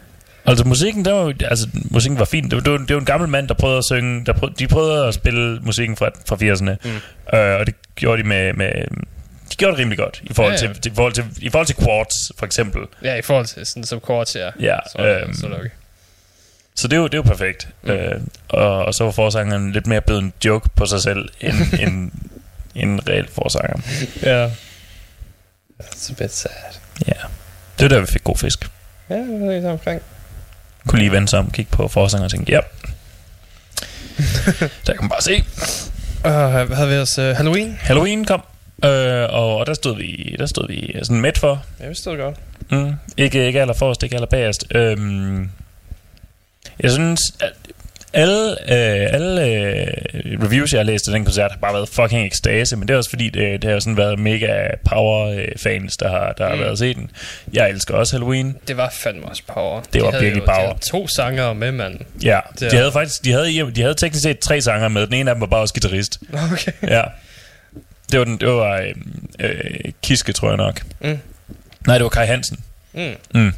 Altså musikken, der var, altså, musikken var fin. Det var, det, var, det var en gammel mand, der prøvede at synge. Der prøvede, de prøvede at spille musikken fra, fra 80'erne. Mm. Øh, og det gjorde de med... med de gjorde det rimelig godt i forhold, Ja, ja, ja. Til, i forhold til i forhold til Quartz for eksempel. Ja, i forhold til sådan som kort her. Ja, Så, øhm, så det okay. Så det er jo, det er jo perfekt. Mm. Øh, og, og så var forsangeren lidt mere blevet en joke på sig selv end [laughs] en, en reel forsanger. Ja. It's a bit sad. Ja. Det var der, vi fik god fisk. Ja, det er lidt omkring. Kunne lige vende sig om, kigge på forsanger og tænke, ja. [laughs] der kan man bare se. Og uh, havde vi også uh, Halloween? Halloween kom, øh, og, og der stod vi, der stod vi sådan midt for. Ja, vi stod godt. Mm. Ikke, ikke aller forrest, ikke aller bagerst. Øhm, jeg synes, at alle, øh, alle øh, reviews, jeg har læst af den koncert, har bare været fucking ekstase, men det er også fordi, det, det har sådan været mega power-fans, der har, der har Mm. været og set den. Jeg elsker også Halloween. Det var fandme også power. Det var havde virkelig jo, power. De havde to sanger med, mand. Ja, Det de havde faktisk, de havde, de havde teknisk set tre sanger med. Den ene af dem var bare også guitarist. [laughs] Okay. Ja. Det var, den, det var øh, øh, Kiske, tror jeg nok. Mm. Nej, det var Kai Hansen. Mm. Mm.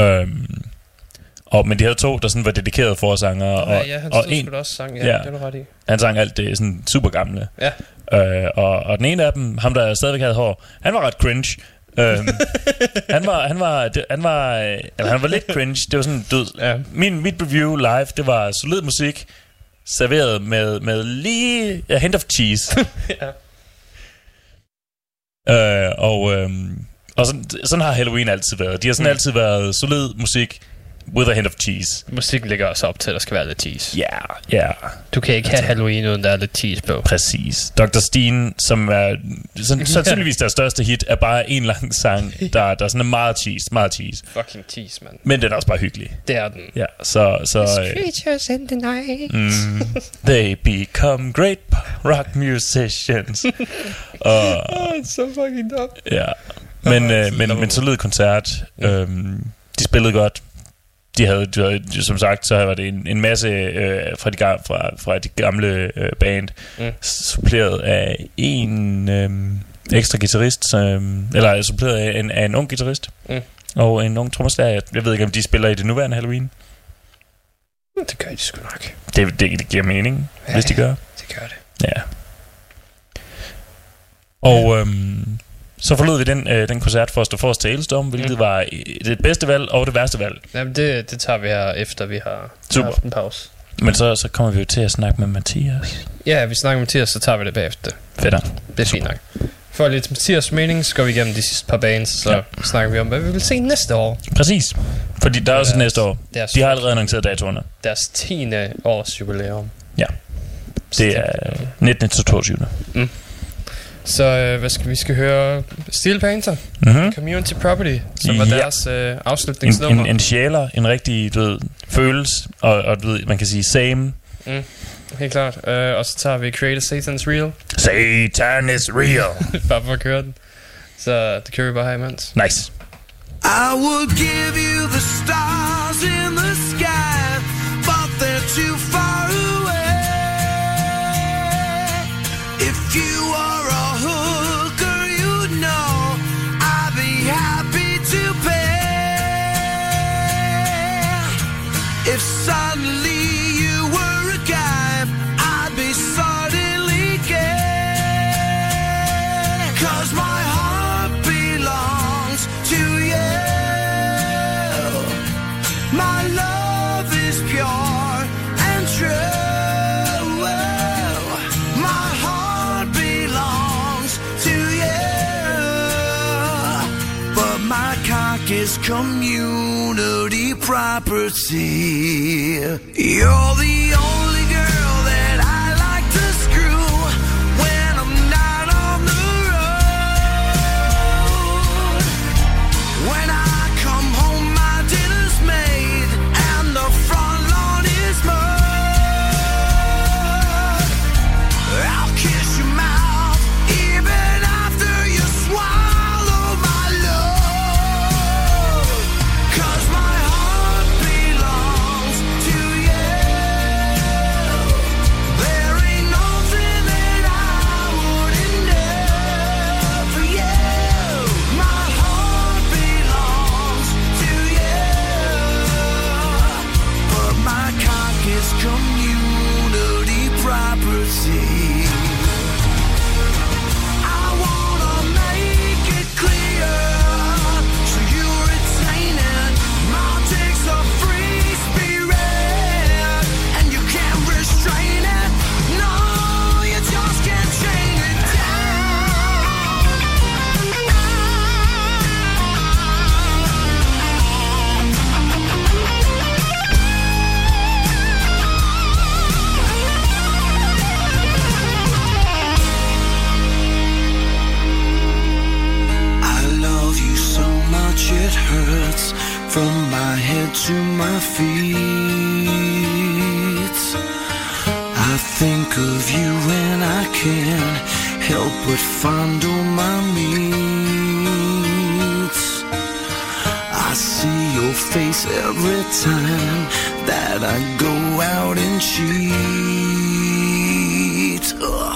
Øhm, og, men de havde to, der sådan var dedikerede forsanger, og, ja, ja, han og stod en, også sang. Ja, Ja. det du ret i. han sang alt det sådan super gamle. Ja. Øh, og, og den ene af dem, ham der stadigvæk havde hår, han var ret cringe. øhm, [laughs] han var, han var, han var, øh, eller han var lidt cringe. Det var sådan, død. Ja. Min, mit review live, det var solid musik, serveret med, med lige a hint of cheese. [laughs] ja. Øh, og øhm, og sådan, sådan har Halloween altid været. De har sådan mm. altid været solid musik with a hint of cheese. Musikken ligger også op til, at der skal være lidt cheese. Ja, ja, Du kan ikke have Halloween, uden der er lidt cheese på. præcis. Dr. Steen, som er sådan, [laughs] sandsynligvis deres største hit, er bare en lang sang, der, der sådan er meget cheese, meget cheese. Fucking cheese, mand. Men den er også bare hyggelig. Det er den. Ja, så... så øh, Creatures in the night. mm, [laughs] they become great rock musicians. [laughs] og, Oh, så fucking dumt. Ja. Men, Ah, øh, så men, men solid koncert. Øhm, de spillede godt. De havde, de havde, som sagt, så var det en, en masse øh, fra, de, fra, fra de gamle øh, band, Mm. suppleret af en øh, ekstra guitarist, øh, eller suppleret af en, af en ung guitarist, Mm. og en ung trommeslager. Jeg, jeg ved ikke, om de spiller i det nuværende Halloween. Det gør de sgu nok. Det, det, det giver mening, ja, hvis de gør. Det gør det. Ja. Og øhm, så forlod vi den, øh, den koncert for at stå forrest til Ailstorm, hvilket Mm. mm. var øh, det bedste valg og det værste valg. Jamen, det, det tager vi her, efter vi har Super. haft en pause. Men så, så kommer vi jo til at snakke med Mathias. Ja, vi snakker med Mathias, så tager vi det bagefter. Fedt. Det er fint nok. For lidt Mathias mening, så går vi igennem de sidste par bands, så ja. snakker vi om, hvad vi vil se næste år. Præcis. Fordi der er også Deres- næste år. Deres, De har allerede annonceret datoerne. deres 10. års jubilæum. Ja. Det er 19. til 22. Så øh, hvad skal vi skal høre? Steel Panther, Mm-hmm. Community Property, som var Ja. deres øh, En, afslutningsnummer. en, en sjæler, en rigtig, du ved, føles, og, og du ved, man kan sige same. Helt klart. Øh, og så tager vi Creator Satan's Real, Satan is real. [laughs] bare for at køre den. Så det kører vi bare her imens. Nice. I would give you the stars in the sky, but they're too far away. Sådan is community property. You're the to my feet. I think of you when I can't help but fondle my meat. I see your face every time that I go out and cheat. Ugh.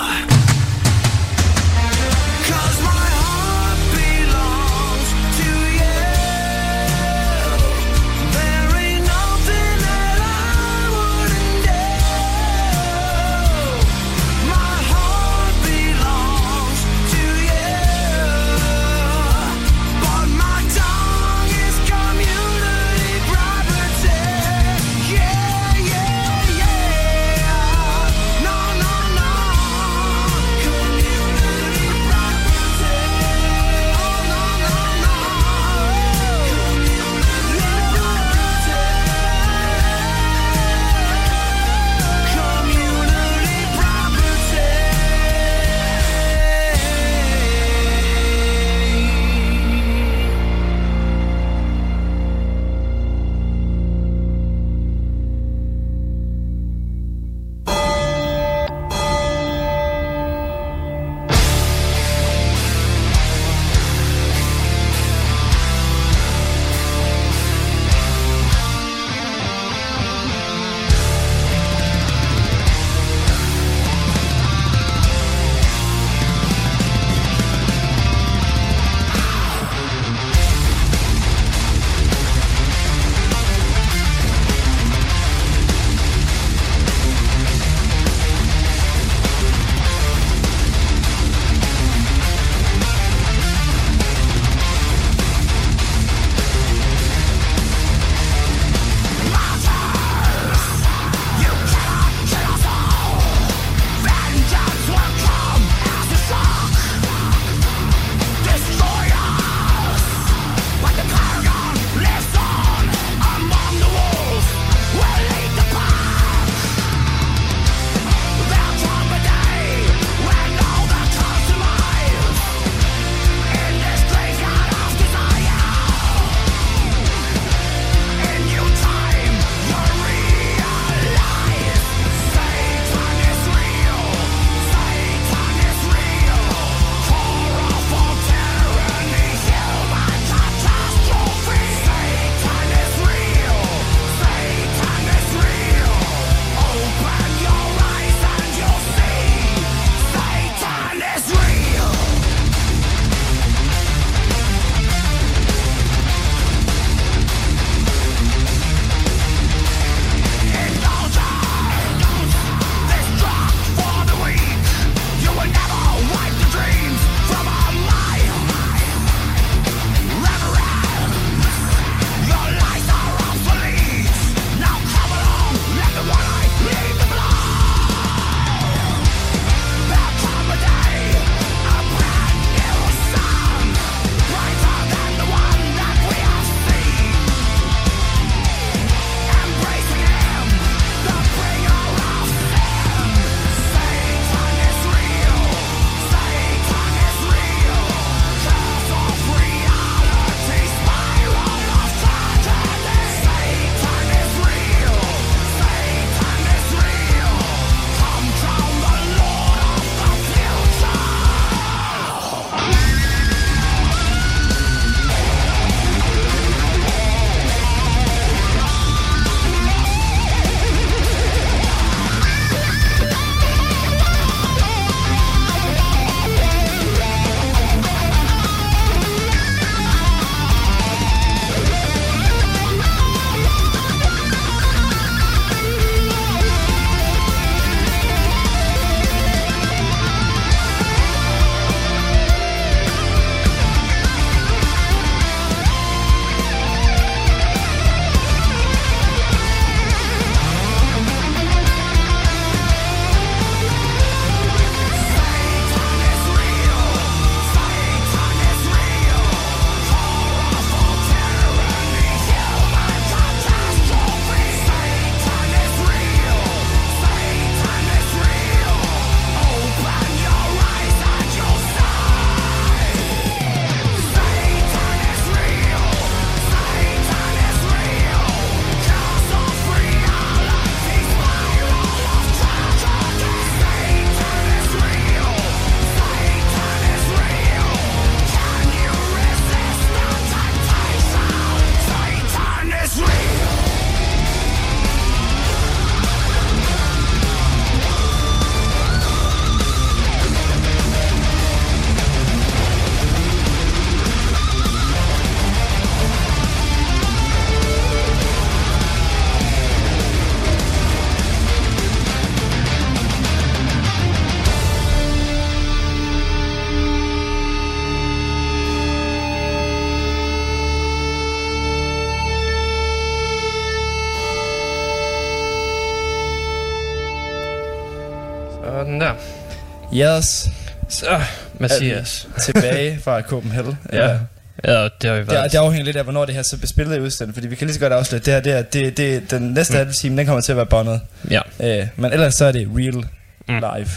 Yes, Så, Mathias. tilbage fra Copenhagen. [laughs] Ja. Ja, det har vi Det, været. det afhænger lidt af, hvornår det her så bliver spillet i udsendelsen, fordi vi kan lige så godt afsløre, at det her, det, her, det, det, den næste mm. halve time, den kommer til at være båndet. Ja. Øh, men ellers så er det real Mm. live.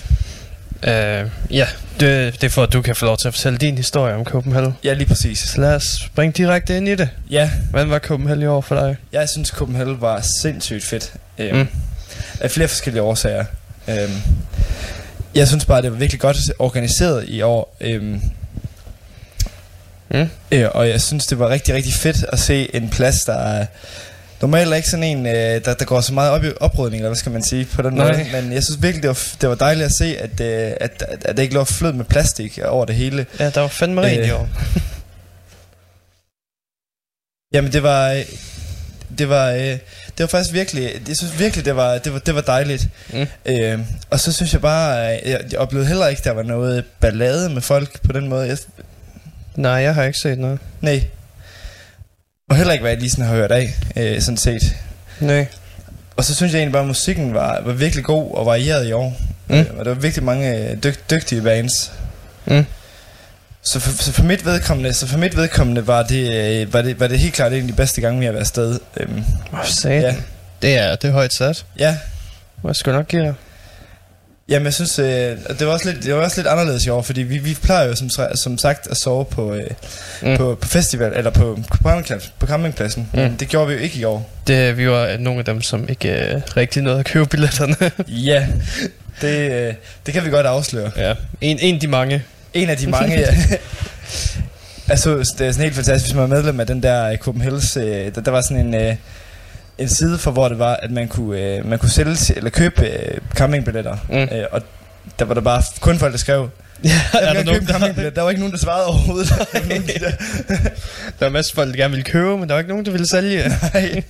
Øh, ja, det, det er for, at du kan få lov til at fortælle din historie om Copenhagen. Ja, lige præcis. Så lad os springe direkte ind i det. Ja, Hvordan var Copenhagen i år for dig? jeg synes Copenhagen var sindssygt fedt. Øh, mm. Af flere forskellige årsager. Øh, jeg synes bare, det var virkelig godt organiseret i år. Øh, Mm. Øh, og jeg synes, det var rigtig, rigtig fedt at se en plads, der er normalt er ikke sådan en, øh, der, der går så meget op i oprydning, eller hvad skal man sige, på den Nej. måde. Men jeg synes virkelig, det var, det var dejligt at se, at, øh, at, at, at det ikke lå flød med plastik over det hele. Ja, der var fandme rent Øh. i år. [laughs] Jamen, det var... øh, Det var, øh, det var faktisk virkelig, jeg synes virkelig, det var, det var, det var dejligt. Mm. Øh, og så synes jeg bare, øh, jeg, jeg oplevede heller ikke, der var noget ballade med folk på den måde. Jeg, Nej, jeg har ikke set noget. nej. Og heller ikke, hvad jeg lige sådan har hørt af, øh, sådan set. Nej. Og så synes jeg egentlig bare, at musikken var, var virkelig god og varieret i år. Mm. Mm. Og der var virkelig mange øh, dyg, dygtige bands. Mm. Så for, så for mit vedkommende, så for mit vedkommende var det, øh, var det, var det helt klart en af de bedste gange, vi har været afsted. Øhm, Hvor satan. ja. Ja. Det er, det er højt sat. ja, Hvad skal nok give dig? Jamen jeg synes, øh, det var, også lidt, det var også lidt anderledes i år, fordi vi, vi plejer jo som, som sagt at sove på, øh, Mm. på, på festival, eller på, på, campingpladsen, på campingpladsen. Mm. Mm. Det gjorde vi jo ikke i år. Det, vi var nogle af dem, som ikke øh, rigtig nåede at købe billetterne. Ja, det, øh, det kan vi godt afsløre. ja. En, en af de mange. En af de mange, ja. [laughs] altså, det er sådan helt fantastisk, hvis man er medlem af den der øh, Copenhagen's, øh, der, der var sådan en, øh, en side for, hvor det var, at man kunne, øh, man kunne sælge til, eller købe øh, campingbilletter. Mm. Øh, og der var der bare kun folk, der skrev, [laughs] Ja, jeg er der, købe campingbillet. Der var ikke nogen, der svarede overhovedet. [laughs] Der var der, der var masser af folk, der gerne ville købe, men der var ikke nogen, der ville sælge. Nej.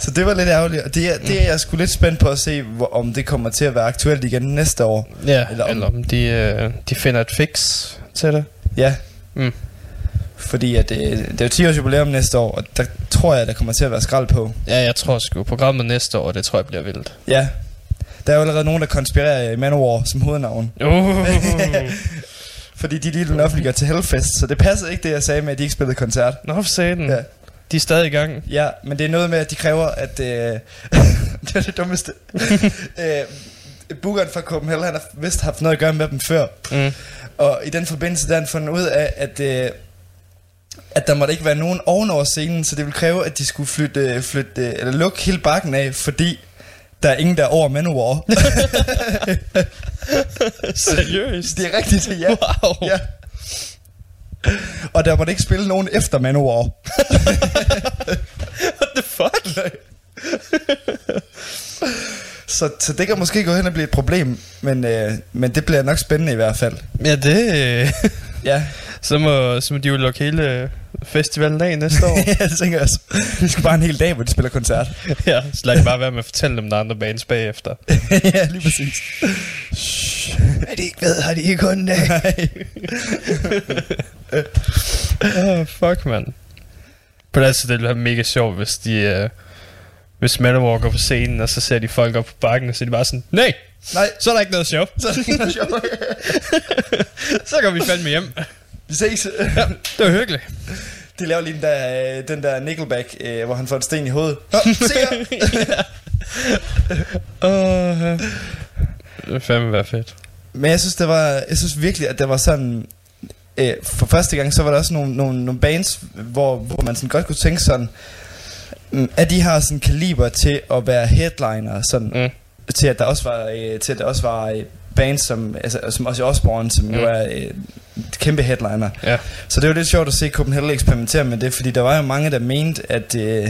Så det var lidt ærgerligt, og det er, det er jeg sgu lidt spændt på at se, hvor, om det kommer til at være aktuelt igen næste år. ja, Eller om- eller om de, øh, de finder et fix til det. Ja. Mm. Fordi at, øh, det er jo 10 års jubilæum næste år, og der tror jeg, der kommer til at være skrald på. Ja, jeg tror sgu, programmet næste år, det tror jeg bliver vildt. Ja. Der er jo allerede nogen, der konspirerer i Manowar som hovednavn. Uh. [laughs] Fordi de lige blev offentliggjort til Hellfest, så det passede ikke det, jeg sagde med, at de ikke spillede koncert. Nå, for satan. Ja. De er stadig i gang. Ja, men det er noget med, at de kræver, at... Øh, [laughs] det er det dummeste. [laughs] øh, Bookeren fra Copenhagen, han har vist haft noget at gøre med dem før. Mm. Og i den forbindelse, der har han fundet ud af, at, øh, at der måtte ikke være nogen ovenover scenen, så det ville kræve, at de skulle flytte, flytte eller lukke hele bakken af, fordi der er ingen, der er over Manowar. [laughs] Seriøst? det er rigtigt, ja. Wow. ja. Og der måtte ikke spille nogen efter Manowar. [laughs] What the fuck? [laughs] Så, så det kan måske gå hen og blive et problem, men, øh, men det bliver nok spændende i hvert fald. Ja, det... øh, Ja, så, må, så må de jo lukke hele festivalen af næste år. [laughs] ja det tænker jeg også. Vi skal bare en hel dag, hvor de spiller koncert. [laughs] ja, så lad bare være med at fortælle dem, der er andre bands bagefter. [laughs] ja, lige præcis. Er de ikke ved, har de ikke kun dag? oh, fuck, mand. På det altså, det ville være mega sjovt, hvis de... Uh, hvis Manowar går på scenen, og så ser de folk op på bakken, og så er de bare sådan, nej, Nej, så er der ikke noget show. så er det ikke noget sjovt. [laughs] så går vi fandme hjem. Vi ses. Det var hyggeligt. De laver lige den der, øh, den der Nickelback, øh, hvor han får en sten i hovedet. Nå, [laughs] se her. [laughs] Uh, det vil fandme være fedt. Men jeg synes, det var, jeg synes virkelig, at det var sådan... Øh, for første gang, så var der også nogle, nogle, nogle bands, hvor, hvor man sådan godt kunne tænke sådan... mm, At de har sådan kaliber til at være headliner, sådan, Mm. Til at der også var, øh, til at der også var øh, bands som, altså, som også Osborne, som mm. jo er øh, kæmpe headliner. Ja. Så det var lidt sjovt at se Copenhagen eksperimentere med det, fordi der var jo mange, der mente, at, øh,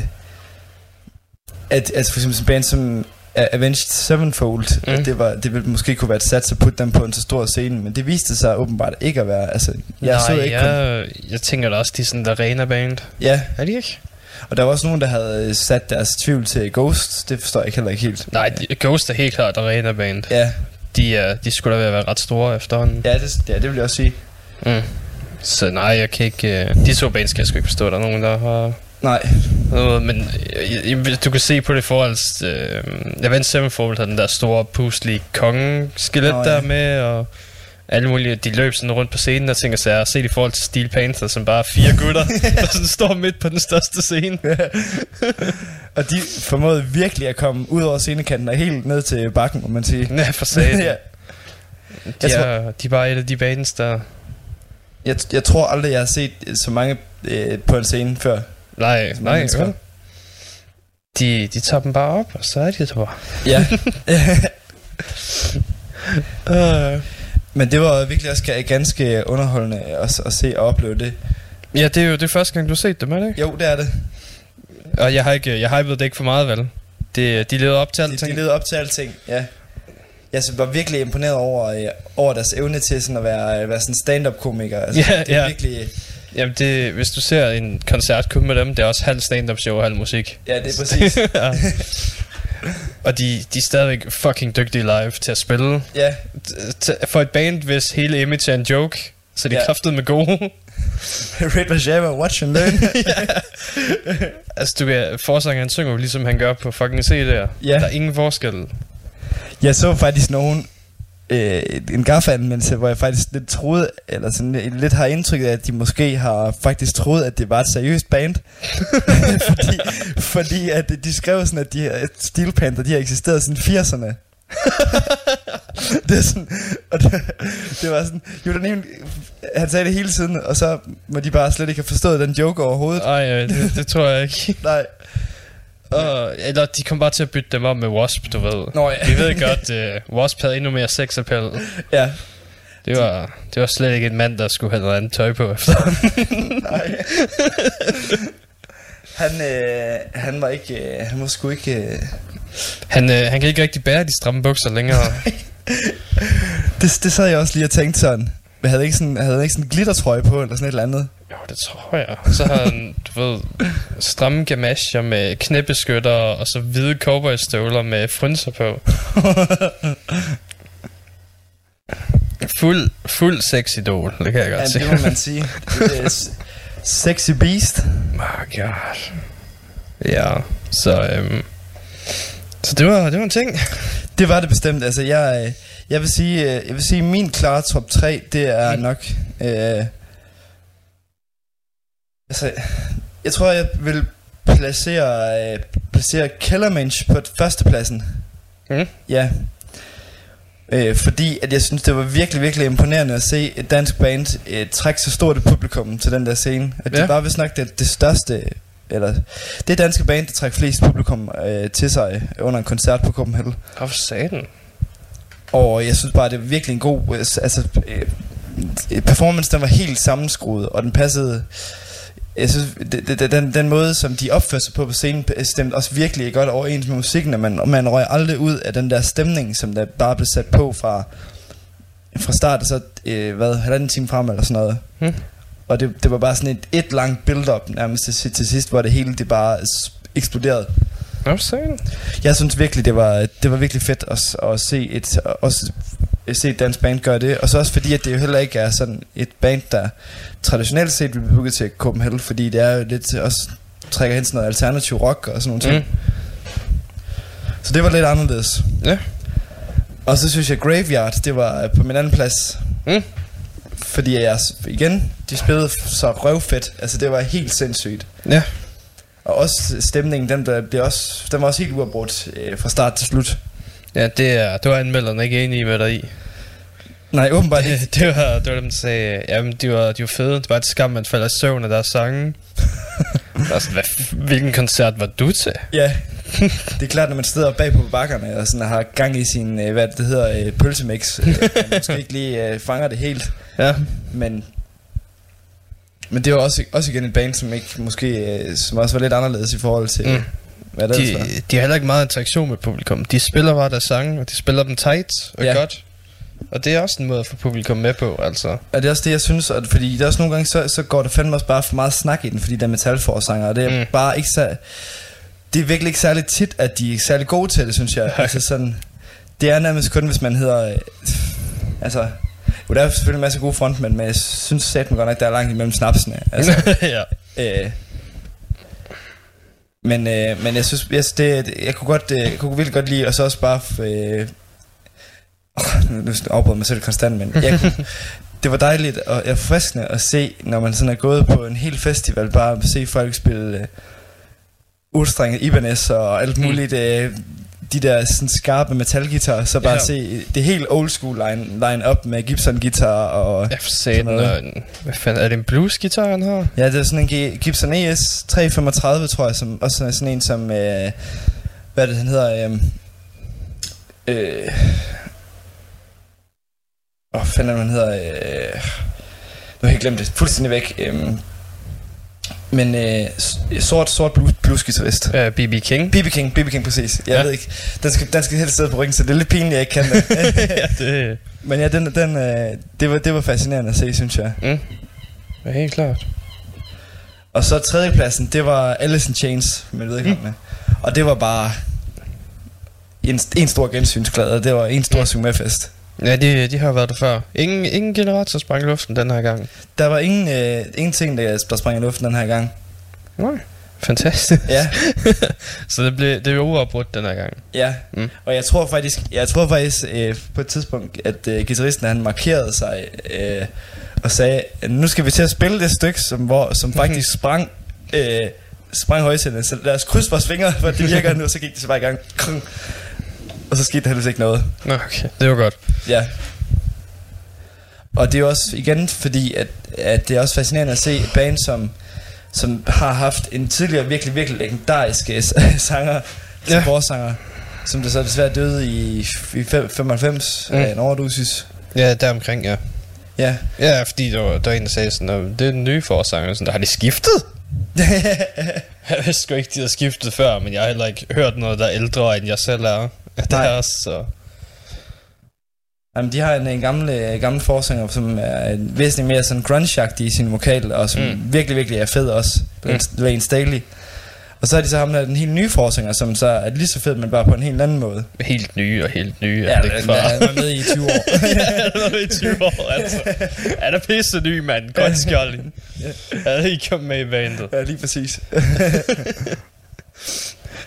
at altså for eksempel sådan band som A- Avenged Sevenfold, mm. At det, var, det ville måske kunne være et sats at putte dem på en så stor scene, men det viste sig åbenbart ikke at være, altså, jeg så Nej, ikke kun, jeg, jeg tænker da også, de er sådan en arena-band. ja, Er de ikke? Og der var også nogen, der havde øh, sat deres tvivl til Ghost, det forstår jeg ikke heller ikke helt. Nej, de, Ghost er helt klart arena-band. Ja, De, er, de skulle da at være ret store efterhånden. ja, det, ja, det vil jeg også sige. Mm. Så nej, jeg kan ikke... Uh, de to bands kan jeg sgu ikke forstå, der er nogen, der har Nej. Noget, men øh, du kan se på det forhold. Øh, Avenged Sevenfold havde den der store puslige konge-skelet oh, ja. der med, og alle mulige, de løb sådan rundt på scenen og tænker sig, se i forhold til Steel Panther, som bare er fire gutter, [laughs] der sådan står midt på den største scene. Og de formåede virkelig at komme ud over scenekanten og helt ned til bakken, må man sige. Ja, for satan. [laughs] ja. De, Jeg tror- er, de er bare et af de bands, der... jeg, jeg tror aldrig, jeg har set så mange øh, på en scene før. Nej, nej, mennesker. De, de tager dem bare op, og så er de der bare. Ja. Uh, [laughs] Men det var virkelig også ga- ganske underholdende at, at se og opleve det. ja, det er jo det første gang, du har set dem, er det ikke? Jo, det er det. Og jeg har ikke, jeg hypede det ikke for meget, vel? Det, de levede op til De, alting. de levede op til alting, ja. Jeg var virkelig imponeret over, øh, over deres evne til sådan at være, øh, være sådan stand-up komiker. Altså, Ja, det er ja. virkelig... Jamen, det, hvis du ser en koncert kun med dem, det er også halv stand-up show og halv musik. Ja, det er præcis. [laughs] ja. [laughs] Og de, de er stadigvæk fucking dygtige live til at spille. ja, T- For et band, hvis hele image er en joke, så de er Ja. kraftet med gode. [laughs] Red Vajava, watch and learn. [laughs] altså, du kan, forsangeren synger jo ligesom han gør på fucking CD'er. Ja. Der er ingen forskel. Jeg så faktisk nogen øh, en gaffa-anmeldelse, hvor jeg faktisk lidt troede, eller sådan lidt, har indtrykket af, at de måske har faktisk troet, at det var et seriøst band. [laughs] [laughs] fordi, fordi at de skrev sådan, at de her Steel Panther, de har eksisteret siden 80'erne. [laughs] det er sådan, og det, det var sådan, jo, den ene, han sagde det hele tiden, og så må de bare slet ikke have forstået den joke overhovedet. Ej, øh, det, det tror jeg ikke. Nej. Og, eller de kom bare til at bytte dem op med Wasp, du ved. Nå ja. Vi ved godt, uh, Wasp havde endnu mere sexappel. Ja. Det var, det var slet ikke en mand, der skulle have noget andet tøj på efter. [laughs] Nej. han, øh, han var ikke, øh, han var sgu ikke... Øh, han, øh, han kan ikke rigtig bære de stramme bukser længere. [laughs] det, det sad jeg også lige og tænkte sådan. Jeg havde ikke sådan, havde ikke sådan glittertrøje på, eller sådan et eller andet. jo, det tror jeg. Så har han, du ved, stramme gamasjer med knæbeskytter, og så hvide cowboystøvler med frynser på. [laughs] Fuld, fuld sex idol, det kan jeg godt Ja, se. det må man sige. Det er sexy beast. Oh god. Ja, så, øhm, så det var, det var en ting. Det var det bestemt. Altså, jeg, øh, jeg vil sige, øh, jeg vil sige, min klare top 3, det er nok... Øh, altså, jeg tror, jeg vil placere, øh, placere Kellermensch på førstepladsen. Mm. Ja. Øh, fordi at jeg synes, det var virkelig, virkelig imponerende at se et dansk band øh, trække så stort et publikum til den der scene. At det Ja. var vist nok det, det største, eller det danske band, der trækker flest publikum øh, til sig under en koncert på Copenhagen. Hvorfor satan? Og jeg synes bare, det var virkelig en god... øh, Altså, øh, performance, den var helt sammenskruet, og den passede... Jeg synes, det, den, den måde, som de opførte sig på på scenen, stemte også virkelig godt overens med musikken, og man, og man røg aldrig ud af den der stemning, som der bare blev sat på fra, fra start, og så, øh, hvad, halvanden time frem eller sådan noget. Hmm. Og det, det var bare sådan et, et langt build-up nærmest til, til sidst, hvor det hele det bare eksploderede. Satan? Jeg synes virkelig, det var, det var virkelig fedt at, at se et, også at se et dansk band gøre det. Og så også fordi, at det jo heller ikke er sådan et band, der traditionelt set bliver bygget til Copenhagen, fordi det er jo lidt også trækker hen til noget alternativ rock og sådan nogle ting. Mm. Mm. Så det var lidt anderledes. Ja. Og så synes jeg Graveyard, det var på min anden plads. Mm. Fordi jeg, igen, de spillede så røvfedt. Altså det var helt sindssygt. Ja. Og også stemningen, den, der blev også, den var også helt uafbrudt øh, fra start til slut. Ja, det er, det var anmelderne ikke enige med dig i. Nej, åbenbart [laughs] ikke. Det, var, det var dem, der sagde, jamen, de var, de var fede. Det var et skam, man falder i søvn af deres sange. [laughs] altså, hvad, f- hvilken koncert var du til? Ja, [laughs] det er klart, når man sidder bag på bakkerne og sådan har gang i sin, øh, hvad det hedder, øh, pølsemix, øh, man måske ikke lige fanger det helt, Ja. men men det var også, også igen et band, som ikke måske, øh, som også var lidt anderledes i forhold til, Mm. hvad det De, var. de har heller ikke meget interaktion med publikum. De spiller bare deres sange, og de spiller dem tight og Ja. godt. Og det er også en måde at få publikum med på, altså. Og det er også det, jeg synes, at, fordi der er også nogle gange, så, så går der fandme også bare for meget snak i den, fordi der er metalforsanger, og det er mm. bare ikke så... Det er virkelig ikke særlig tit, at de er særlig gode til det, synes jeg. altså sådan, det er nærmest kun, hvis man hedder... Øh, altså, jo, der er selvfølgelig en masse gode frontmænd, men jeg synes satme godt nok, der er langt imellem snapsene. Altså, [laughs] ja. øh, Men, øh, men jeg synes, jeg, det, jeg kunne godt, øh, jeg kunne virkelig godt lide, og så også bare, øh, nu, afbryder jeg mig selv konstant, men jeg kunne, [laughs] det var dejligt og ja, forfriskende at se, når man sådan er gået på en hel festival, bare at se folk spille øh, udstrenget Ibanez og alt muligt, øh, de der sådan skarpe metalgitar, så bare Ja. ja. se det helt old school line, line up med Gibson guitar og Jeg får satan, og hvad fanden, er det en blues-guitar, han har? Ja, det er sådan en Gibson ES 335, tror jeg, som også er sådan en som, øh, hvad er det, han hedder, øh, øh, åh, oh, fanden han hedder, øh, nu har jeg glemt det, fuldstændig væk, øh, men øh, sort, sort blues, bluesgitarrist. Uh, B.B. King. BB King, BB King præcis. Jeg Ja. ja. ved ikke, den skal, den skal helst sidde på ryggen, så det er lidt pinligt, jeg ikke kan det. [laughs] ja, det Men ja, den, den, øh, det, var, det var fascinerende at se, synes jeg. er helt klart. Og så tredjepladsen, det var Alice in Chains med vedkommende. Mm. Og det var bare en, en stor gensynsglæde, og det var en stor mm. fest. Ja, de, de har været der før. Ingen, ingen generator sprang i luften den her gang. Der var ingen, øh, ingen ting, der, der sprang i luften den her gang. Nej. Fantastisk. Ja, [laughs] Så det blev det er uafbrudt den her gang. ja. Mm. Og jeg tror faktisk, jeg tror faktisk øh, på et tidspunkt, at øh, guitaristen han markerede sig øh, og sagde, nu skal vi til at spille det stykke, som, hvor, som faktisk sprang, øh, sprang højsænderne. Så lad os krydse vores fingre, for det virker [laughs] nu, og så gik det så bare i gang. Og så skete der heldigvis ikke noget. Nå, okay. Det var godt. Ja. Og det er også igen fordi, at, at det er også fascinerende at se band, som, som har haft en tidligere virkelig, virkelig legendarisk øh, [laughs] sanger, Ja. forsanger, som der så desværre døde i, i fem- 95 Mm. af en overdosis. Ja, deromkring, ja. Ja. Ja, fordi der var, der var en, der sagde sådan, det er den nye forsanger. Sådan, har de skiftet? [laughs] Jeg vidste sgu ikke, de havde skiftet før, men jeg har heller ikke hørt noget, der er ældre, end jeg selv er. Det Nej. er også, så... Jamen, de har en, en gammel, øh, gammel forsanger, som er en væsentligt mere sådan grunge i sin vokal, og som Mm. virkelig, virkelig er fed også. Mm. Lane Staley. Og så er de så ham der, den helt nye forsanger, som så er lige så fed, men bare på en helt anden måde. Helt nye og helt nye. Ja, det ikke for? er med i 20 år. [laughs] ja, han har været i 20 år, altså. Han er pisse ny, mand. Godt skjold. Han er ikke kommet med i bandet. ja, lige præcis. [laughs]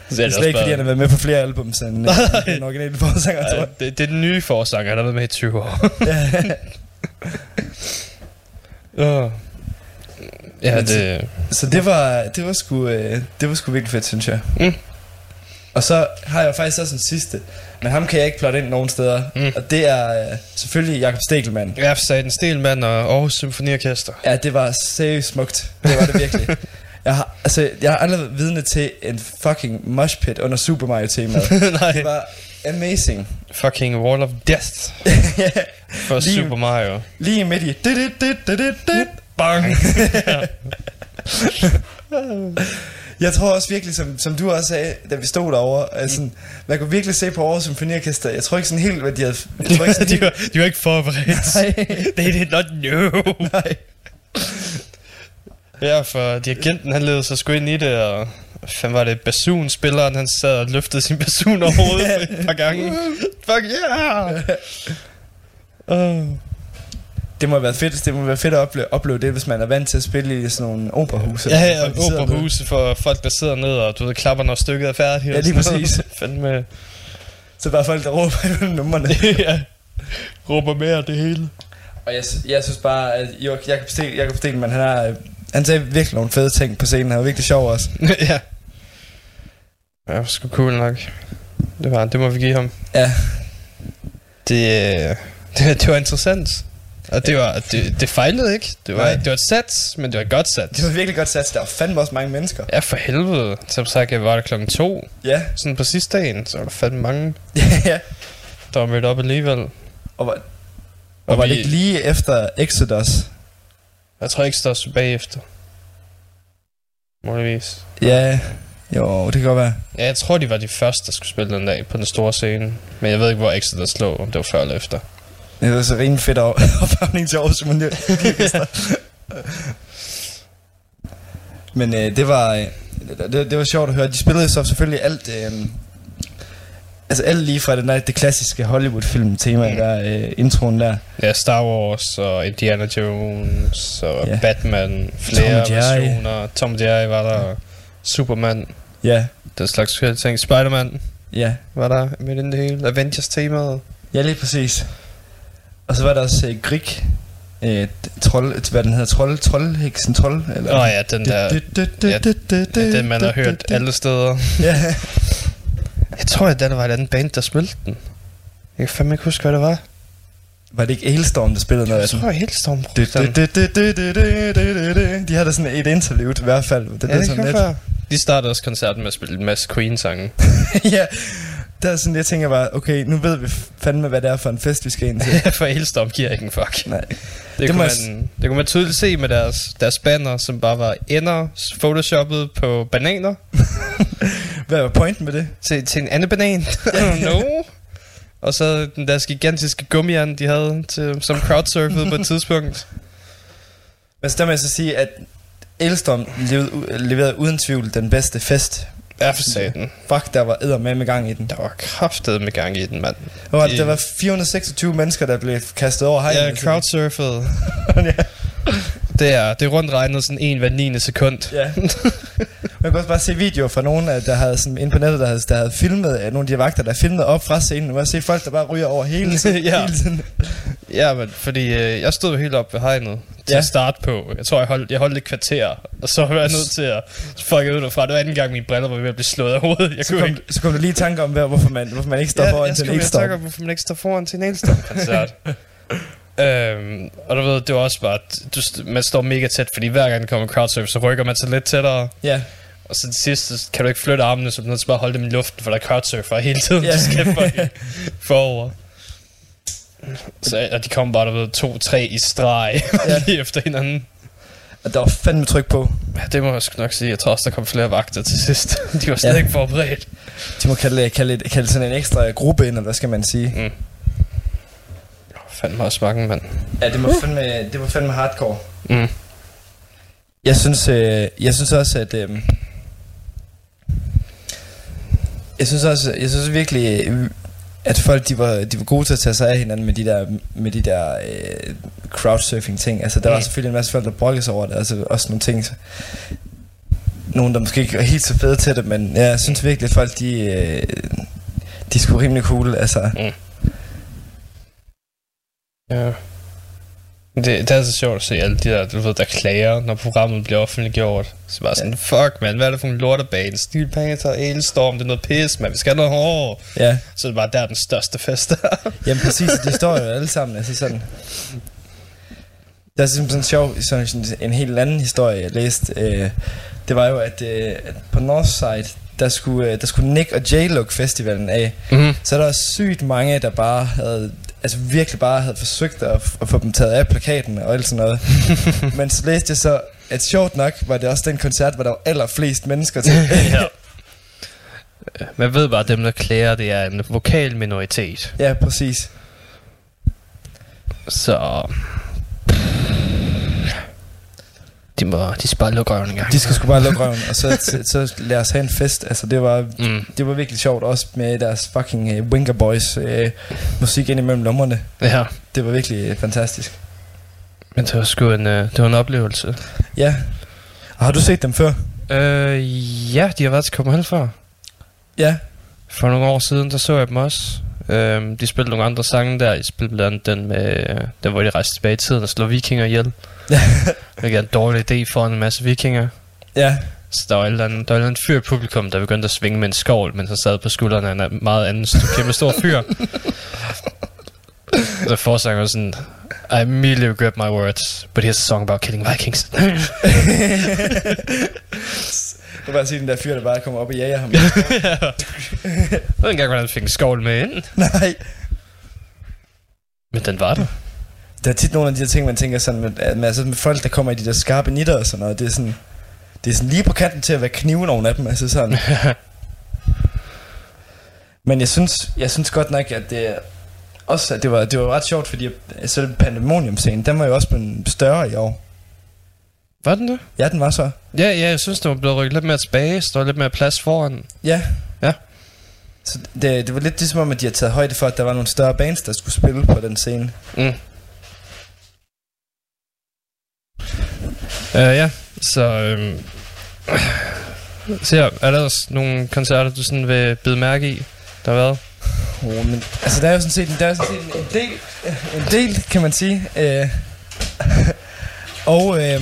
[laughs] Så Det er slet ikke, fordi han har været med på flere album, [laughs] end øh, den originale forsanger, tror Ja, jeg. det, det er den nye forsanger, han har været med i 20 år. Åh. [laughs] Ja, det... Så det var, det var sgu, øh, det var sgu virkelig fedt, synes jeg. Mm. Og så har jeg faktisk også en sidste, men ham kan jeg ikke plotte ind nogen steder. Mm. Og det er øh, selvfølgelig Jakob Stegelmann. Jeg sagde den Stelmand og Aarhus Symfoniorkester. Ja, det var seriøst smukt. Det var det virkelig. Jeg har, altså, jeg har aldrig været vidne til en fucking mosh pit under Super Mario temaet. [laughs] Nej. Det var amazing. Fucking Wall of Death [laughs] for Lige- Super Mario. Lige midt i. Dit, dit, dit, dit, dit. Bang! [laughs] Jeg tror også virkelig, som, som du også sagde, da vi stod derovre, altså, man kunne virkelig se på Aarhus Symfoniorkester. Jeg tror ikke sådan helt, hvad de havde... Jeg tror ikke sådan de, var, de var ikke forberedt. Nej. They did not know. Nej. Ja, for dirigenten han ledte sig sgu ind i det, og hvad var det, basunspilleren, han sad og løftede sin basun over hovedet et par gange. Fuck yeah! [laughs] Uh. Det må været fedt, det må være fedt at opleve, opleve det, hvis man er vant til at spille i sådan nogle operahuse. Ja, ja, Folk, operahuse for folk, der sidder ned, og du ved, klapper, når stykket er færdigt. Ja, lige præcis. [laughs] Fandme, med. Så bare folk, der råber i numrene. [laughs] ja. Råber mere det hele. Og jeg, jeg synes bare, at Jo- Jakob, Stel, Jakob Stelman, han, har, han sagde virkelig nogle fede ting på scenen. Han var virkelig sjov også. [laughs] ja. Ja, det var sgu cool nok. Det var, det må vi give ham. Ja. Det, øh, det, det var interessant. Og det, var, det, det fejlede ikke. Det var, Nej. det var et sats, men det var et godt sats. Det var virkelig godt sat. Der var fandme også mange mennesker. Ja, for helvede. Som sagt, jeg var der klokken to. Ja. Sådan på sidste dagen, så var der fandme mange, [laughs] ja. der var mødt op alligevel. Og var, og var det ikke lige efter Exodus? Jeg tror ikke, der stod bagefter. Muligvis. Ja. Jo, det kan godt være. Ja, jeg tror, de var de første, der skulle spille den dag på den store scene. Men jeg ved ikke, hvor Exodus lå, om det var før eller efter. Det var så rimelig fedt op- [laughs] opvarmning til Aarhus Symfoniorkester. Men øh, det var øh, det, det var sjovt at høre. De spillede så selvfølgelig alt øh, altså alt lige fra den der, det klassiske Hollywood film tema Mm. der øh, introen der. Ja, Star Wars og Indiana Jones og Ja. Batman, flere Tom versioner. Tom Jerry var der, Superman. Ja, Den slags ting. Spider-Man ja. var der midt i det hele. Avengers-temaet. Ja, lige præcis. Og så var der også øh, Grig. Øh, trold, hvad den hedder, trold, troldheksen, trold? Eller? Åh oh, ja, den der... ja, ja, den man har hørt alle steder. Ja, [laughs] Jeg tror, at den var et andet band, der spillede den. Jeg kan fandme ikke huske, hvad det var. var det ikke Hailstorm, der spillede noget Jeg af den? tror, at Hellstorm Du, brugte den. De havde sådan et interlude i hvert fald. Det, Ja, er det sådan lidt. De startede også koncerten med at spille en masse Queen-sange. [laughs] ja, der er sådan, jeg tænker bare, okay, nu ved vi fandme, hvad det er for en fest, vi skal ind til. [laughs] For Hellstorm giver ikke en fuck. Nej. Det, Det kunne jeg man, det kunne man tydeligt se med deres, deres banner, som bare var ender photoshoppet på bananer [laughs] Hvad var pointen med det? til, til en anden banan. [laughs] Don't know. Og så den der gigantiske gummijern, de havde, til, som crowdsurfede på et [laughs] tidspunkt. Men så der må jeg så sige, at Elstorm leverede, leverede uden tvivl den bedste fest. Ja, for satan. Fuck, der var edder med med gang i den. Der var kraftet med gang i den, mand. Og De- der var 426 mennesker, der blev kastet over hegnet. [laughs] Ja, crowdsurfede. ja. Det er, det er rundt regnet sådan en hver 9. sekund. Ja. [laughs] Man kan også bare se videoer fra nogen, der havde sådan, inde på nettet, der havde, der havde filmet, af nogle af de vagter, der filmede op fra scenen. Man kan se folk, der bare ryger over hele tiden. [laughs] Ja. hele tiden. Ja, men fordi øh, jeg stod jo helt op ved hegnet til Ja. at starte på. Jeg tror, jeg holdt, jeg holdt et kvarter, og så var jeg nødt til at fucke ud derfra. Det var anden gang, mine briller var ved at blive slået af hovedet. Jeg Så kunne kom, ikke... så kom der lige i tanke om, hvorfor man, hvorfor man ikke står ja, foran jeg til en skulle Elstorm. tænke om, hvorfor man ikke står foran til en Elstorm-koncert. [laughs] øhm, og du ved, det var også bare, du, man står mega tæt, fordi hver gang der kommer crowdsurf, så rykker man sig lidt tættere. Ja, Og så til sidst, så kan du ikke flytte armene, så du nødt til bare holde dem i luften, for der er crowdsurfer hele tiden, Ja. du skal fucking forover. Så, og de kom bare, der ved, to-tre i streg, [laughs] Ja. lige efter hinanden. og der var fandme tryk på. Ja, det må jeg sgu nok sige. Jeg tror også, der kom flere vagter til sidst. [laughs] De var slet Ja. ikke forberedt. De må kalde, kalde, kalde sådan en ekstra gruppe ind, eller hvad skal man sige? Fandme også mange, mand. Ja, det var fandme, det var fandme hardcore. Mm. Jeg synes, øh, jeg synes også, at... Øh, jeg synes også, jeg synes virkelig, at folk de var, de var gode til at tage sig af hinanden med de der, med de der øh, crowdsurfing ting. Altså, der var Mm. selvfølgelig en masse folk, der brokkede sig over det. Altså, også nogle ting, nogen, der måske ikke er helt så fede til det, men ja, jeg synes virkelig, at folk, de, øh, de er sgu rimelig cool. Altså, Ja. Det, det er så sjovt at se alle de der, du ved, der klager, når programmet bliver offentliggjort. Så bare sådan, fuck man, hvad er det for en lortebane? Steel Panther, Elstorm, det er noget pis, man. Vi skal have noget hårdt. ja. Så er det bare der, den største fest er. [laughs] Jamen præcis, de står jo alle sammen, altså sådan... Der er sådan en sjov, sådan en helt anden historie, jeg læste. Øh, det var jo, at, øh, at på Northside, der skulle, øh, der skulle Nick og lukke festivalen af. Mm-hmm. Så er der sygt mange, der bare havde, altså virkelig bare havde forsøgt at, at få dem taget af plakaten og alt sådan noget. [laughs] Men så læste jeg så, at sjovt nok var det også den koncert, hvor der var allerflest mennesker til. [laughs] ja. Man ved bare, at dem, der klager, det er en vokal minoritet. ja, præcis. Så... De må, de skal bare lukke røven en gang. De skal sgu bare lukke røven, og så, så, så lad os have en fest. Altså, det var, Mm. det var virkelig sjovt, også med deres fucking uh, Winker Boys uh, musik ind imellem lommerne. Ja, Det var virkelig uh, fantastisk. men det var sgu en, uh, det var en oplevelse. Ja. Og har du set dem før? Øh, ja, de har været til Copenhagen før. Ja. For nogle år siden, der så jeg dem også. Øhm, de spillede nogle andre sange der. De spillede blandt andet den, med, den hvor de rejste tilbage i tiden og slog vikinger ihjel. [laughs] Hvilket er en dårlig idé for en masse vikinger. ja. Så der var, andet, der var eller andet fyr i publikum, der begyndte at svinge med en skovl, mens han sad på skuldrene af en meget anden st- kæmpe stor fyr. så forsanger var sådan, I immediately regret my words, but here's a song about killing Vikings. [laughs] Du bare se den der fyr, der bare kommer op og jager ham. [laughs] Jeg ved ikke engang, hvordan han fik en skovl med ind. Nej. Men den var der. Der er tit nogle af de der ting, man tænker sådan, med, altså med folk, der kommer i de der skarpe nitter og sådan noget, det er sådan, det er sådan lige på kanten til at være knive nogle af dem, altså sådan. [laughs] Men jeg synes, jeg synes godt nok, at det også, at det var, det var ret sjovt, fordi selv Pandemonium-scenen, den var jo også blevet større i år. Var den det? Ja, den var så. Ja, ja, jeg synes, det var blevet rykket lidt mere tilbage, så der var lidt mere plads foran. Ja. Ja. Så det, det var lidt ligesom om, at de har taget højde for, at der var nogle større bands, der skulle spille på den scene. Mm. Uh, ja, så... Så ja, er der også nogle koncerter, du sådan vil bide mærke i? Der har været? Oh, men, altså, der er jo sådan set, der er sådan set en, del, en del, kan man sige. Øh, [laughs] og øh,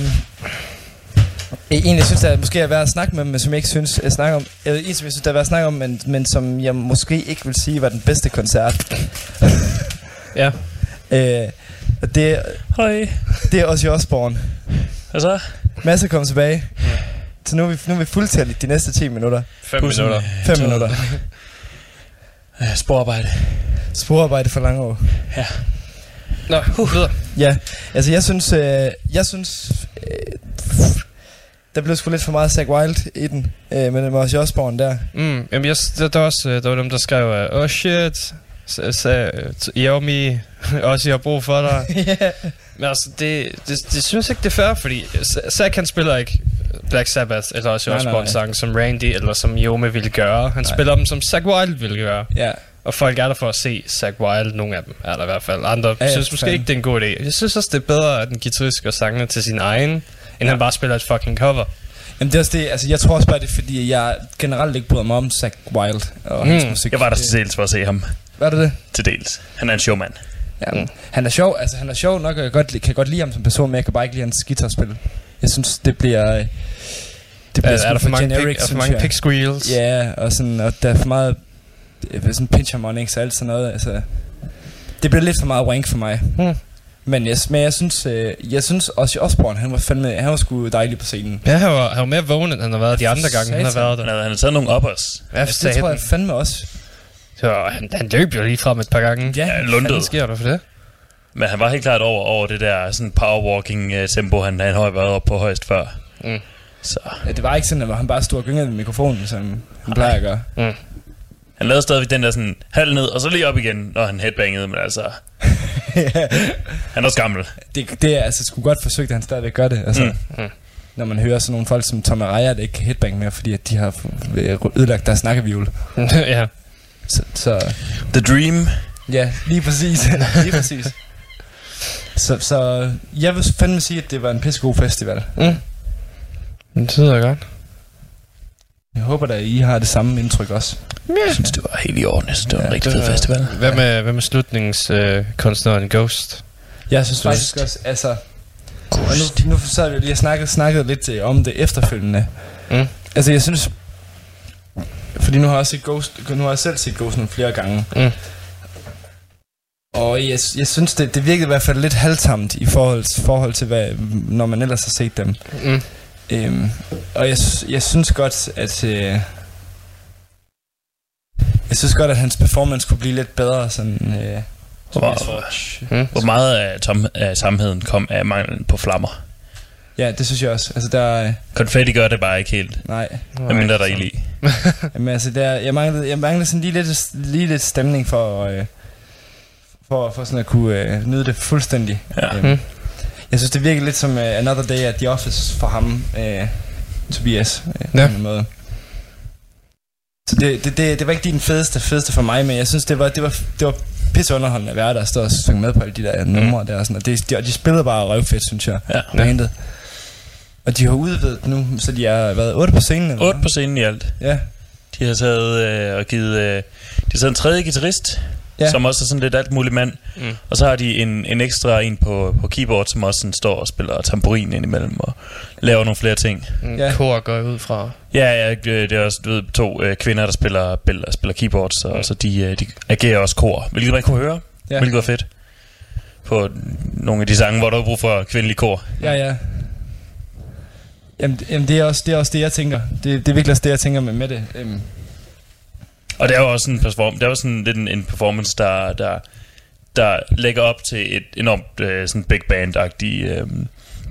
en, jeg synes, der måske er værd at snakke med, men som jeg ikke synes, jeg snakker om, eller en, som jeg synes, der er værd at snakke om, men, men som jeg måske ikke vil sige var den bedste koncert. Ja. [laughs] Øh, det, Hej. det er også Osborne. Hvad så? Masse kom tilbage. Så nu er vi, nu er vi fuldtændigt de næste 10 minutter. 5 Pussen. minutter. 5 minutter. Sporarbejde. Sporarbejde for lange år. Nå, videre. Ja, altså jeg synes, øh, jeg synes, øh, der blev sgu lidt for meget Zach Wild i den, øh, med den Ozzy Osbourne der. Mm, jamen, jeg, der, der, var også, øh, der var dem, der skrev, øh, oh shit, Xiaomi, [laughs] også jeg har brug for dig. [laughs] ja. Men altså, det, det, det synes jeg ikke, det er fair, fordi Zack han spiller ikke Black Sabbath, eller også en sang, som Randy eller som Yome ville gøre. Han Nej. spiller dem, som Zack Wild ville gøre. ja. Og folk er der for at se Zack Wild, nogle af dem er der i hvert fald. Andre Ja, synes måske fandme. ikke, det er en god idé. Jeg synes også, det er bedre, at den guitarist gør sangene til sin egen, end ja. han bare spiller et fucking cover. Jamen det er også det, altså jeg tror også bare det er fordi, jeg generelt ikke bryder mig om Zach Wild og hans Mm. musik. Jeg var der til dels for at se ham. Var det det? Til dels. Han er en showman. Ja, mm. Han er sjov, altså han er sjov nok, og jeg godt, kan godt lide ham som person, men jeg kan bare ikke lide hans guitarspil. Jeg synes, det bliver... øh, Det Er, bliver er sgu der for mange, generic, pig, er for mange pig squeals? Ja, og, sådan, og der er for meget sådan pinch harmonics og alt sådan noget. Altså, det bliver lidt for meget wank for mig. Hmm. Men jeg, men jeg synes, øh, jeg synes også Osborne, han var fandme, han var sgu dejlig på scenen. Ja, han var, han var mere vågen, end han har været de andre gange, han har været Han der. har, han har taget nogle uppers. Ja, det tror jeg fandme også. Så han, han løb jo lige frem et par gange. Ja, Ja, lundet. Hvad sker der for det? Men han var helt klart over, over det der sådan powerwalking uh, tempo, han, han har været oppe på højst før. Mm. Så Ja, det var ikke sådan, at han bare stod og gyngede med mikrofonen, som han plejer at gøre. han lavede stadigvæk den der sådan halv ned, og så lige op igen, når han headbangede, men altså, [laughs] han er også gammel. det, det er altså sgu godt forsøgt, at han stadigvæk gør det. Altså, Mm. Mm. Når man hører sådan nogle folk som Tom Araya, der ikke kan headbang mere, fordi at de har øh, ødelagt deres snakkevivl. [laughs] ja. Så, så The Dream. ja, lige præcis. [laughs] lige præcis. Så, så jeg vil fandme sige, at det var en pissegod festival. Mm. Det lyder godt. Jeg håber da, I har det samme indtryk også. Jeg synes, det var helt i orden. Jeg synes, det var en Ja, rigtig det fed festival. Hvad med, hvad med slutningskunstneren øh, kunstneren Ghost? Jeg synes Twist. faktisk også, altså... Og nu, nu sad vi lige og snakket, snakket lidt øh, om det efterfølgende. Mm. Altså, jeg synes... Fordi nu har jeg, også set Ghost, nu har jeg selv set Ghost nogle flere gange. Mm. Og jeg, jeg synes, det, det virkede i hvert fald lidt halvtamt i forhold, forhold til, hvad, når man ellers har set dem. Mm. Øhm, og jeg, jeg synes godt, at... Øh, jeg synes godt, at hans performance kunne blive lidt bedre, sådan... Øh, Hvor, Mm. hvor meget af, tom, af samheden kom af manglen på flammer. Ja, det synes jeg også. Altså, der... Øh, Konfetti gør det bare ikke helt. nej. Hvad mindre der er ild i. [laughs] Jamen altså, der, jeg, manglede, jeg manglede sådan lige lidt, lige lidt stemning for, øh, for, for sådan at kunne øh, nyde det fuldstændig. Ja. Øhm, Mm. Jeg synes, det virker lidt som uh, Another Day at the Office for ham, øh, Tobias, øh, Ja. på en måde. Så det, det, det, det var ikke lige den fedeste, fedeste for mig, men jeg synes, det var, det var, det var pisse underholdende at være der og stå og synge med på alle de der numre der. Og, sådan, og, det, de, og de spillede bare røvfedt, synes jeg. Ja. Bandet. Og de har udvidet nu, så de er været otte på scenen. Eller Otte hvad? på scenen i alt. Ja. De har taget øh, og givet... Øh, de har taget en tredje guitarist, Ja. som også er sådan lidt alt muligt mand. Mm. Og så har de en, en ekstra en på, på keyboard, som også sådan står og spiller tamburin indimellem og laver nogle flere ting. Mm. Ja. Kor går ud fra. Ja, ja det er også du ved, to øh, kvinder, der spiller, spiller, spiller keyboard, så, Mm. så de, øh, de agerer også kor, hvilket man kunne høre, Ja. ja. hvilket var fedt. På nogle af de sange, hvor der er brug for kvindelig kor. Ja, ja. Jamen, jamen det, er også, det er også det, jeg tænker. Det, det er virkelig også det, jeg tænker med, med det. Øhm, Og det er jo også en, perform- det er jo sådan lidt en, en performance, der, der, der lægger op til et enormt øh, sådan big band-agtig øh,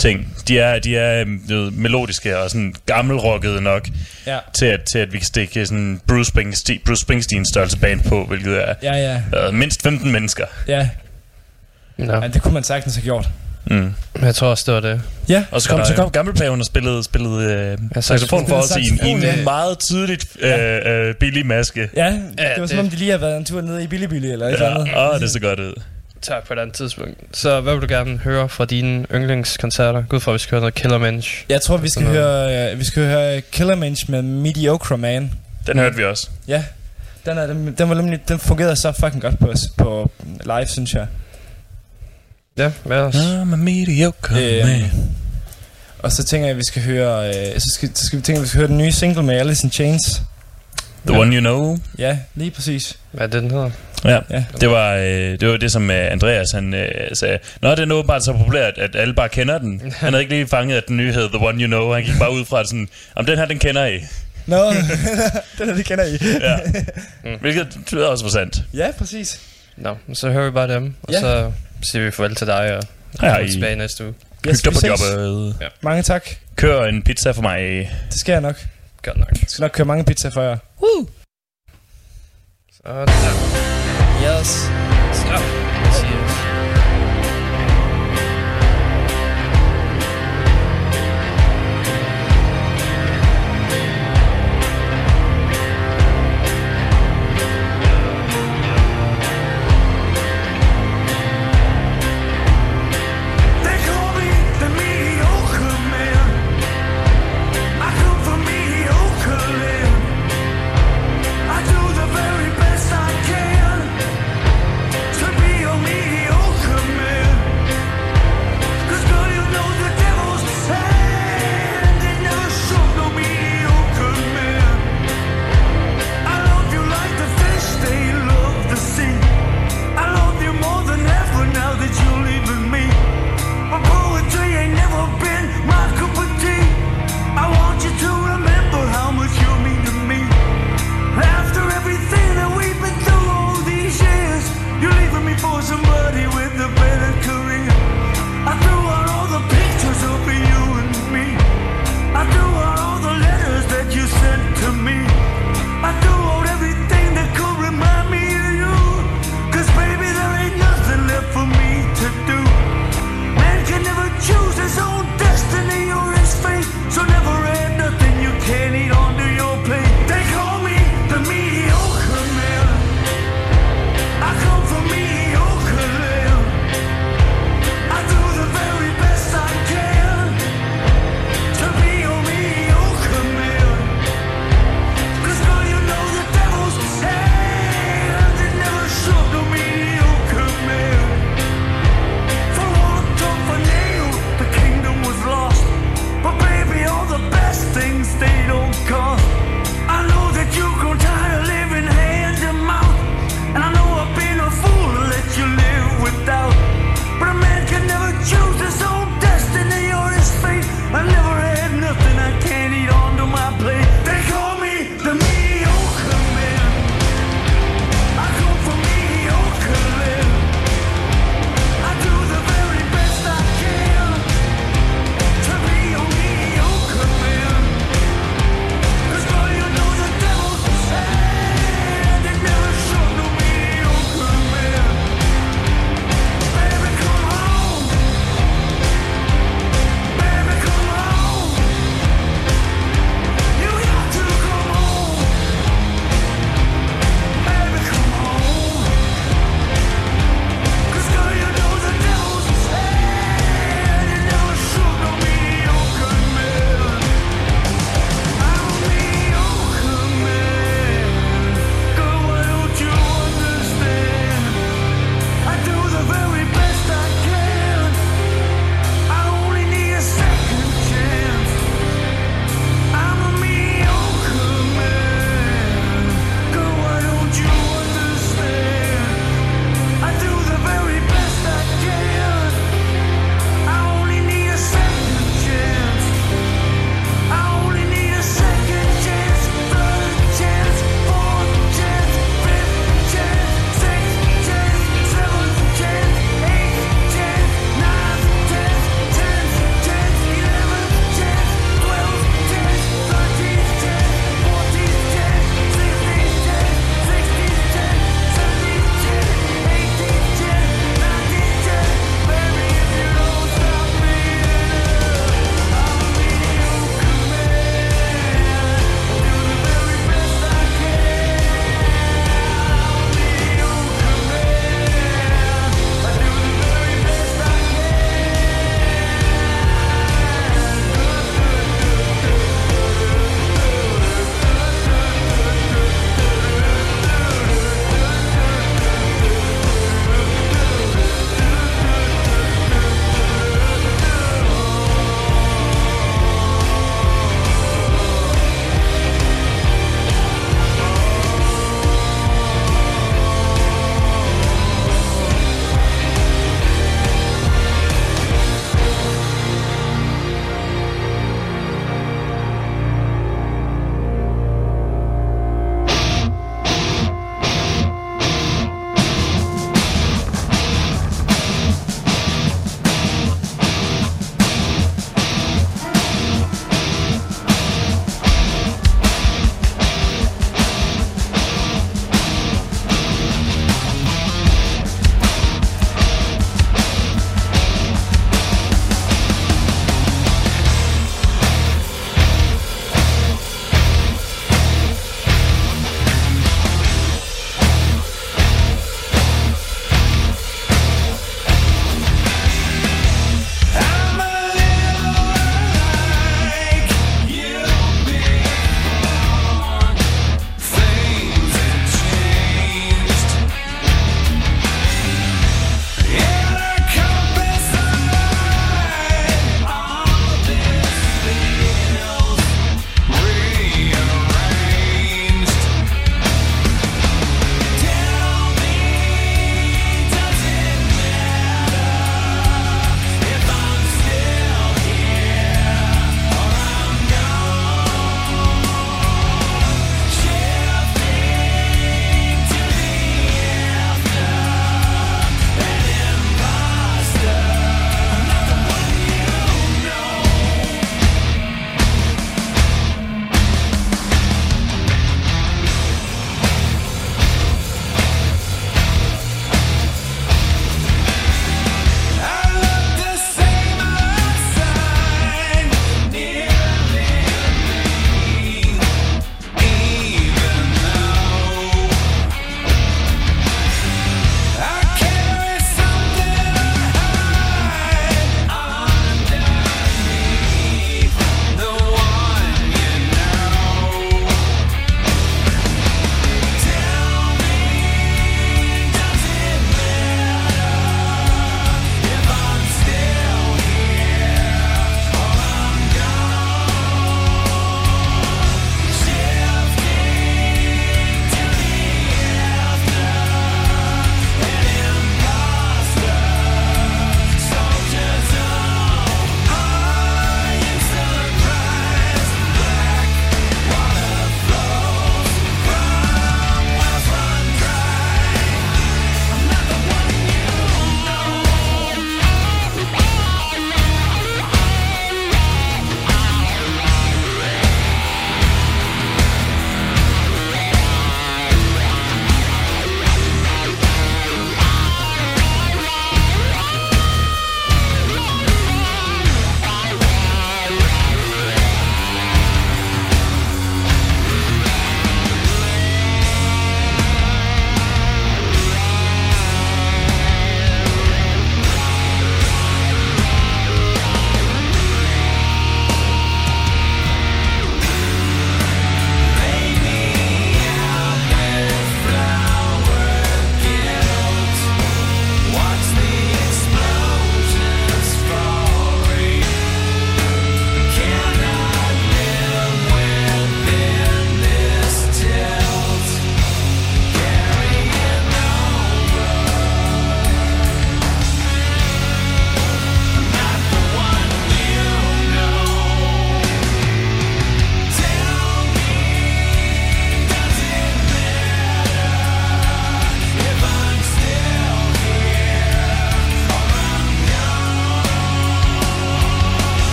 ting. De er, de er øh, melodiske og sådan gammelrockede nok ja. til at, til at vi kan stikke sådan Bruce Springsteen, Bruce Springsteen størrelse band på, hvilket er Ja, ja. øh, mindst 15 mennesker. Ja, Ja. ja, det kunne man sagtens have gjort. Mm. Jeg tror også, det var det. Ja. Og så kom, Ja, så ja. kom gammelpaven og spillede, spillede øh, Ja, saxofon for os i en, i saxofon, ja. en meget tydeligt øh, øh, billig maske. Ja, det Ja, var det- som om, de lige har været en tur ned i Billy Billy eller et eller andet. Ja, åh, det så godt ud. tager på et andet tidspunkt. Så hvad vil du gerne høre fra dine yndlingskoncerter? Gud for, at vi skal høre noget Killer Mensch. Jeg tror, vi skal, høre, øh, vi skal høre Killer Mensch med Mediocre Man. Den hørte vi også. Ja, den, er, den, den, var nemlig, den fungerede så fucking godt på, os på live, synes jeg. Ja, hvad ellers? I'm a mediocre Øhm, man. Og så tænker jeg, at vi skal høre, øh, så, skal, så skal vi tænke, at vi skal høre den nye single med Alice in Chains. The one you know. Ja, lige præcis. Hvad er det, den hedder? Ja, Ja. det var, øh, det var det, som øh, Andreas han øh, sagde. Nå, den er åbenbart så populært, at alle bare kender den. Han havde ikke lige fanget, at den nye hed The One You Know. Han gik bare ud fra det sådan, om den her, den kender I. Nå, [laughs] den er det kender I. Ja. [laughs] Hvilket tyder også var sandt. ja, præcis. Nå, så hører vi bare dem, og Ja. så siger vi farvel til dig, og kommer hej. tilbage næste uge. Hyg dig på jobbet. Mange tak. Kør en pizza for mig. Det skal jeg nok. Godt nok. Jeg skal nok køre mange pizzaer for jer. Sådan der. Yes.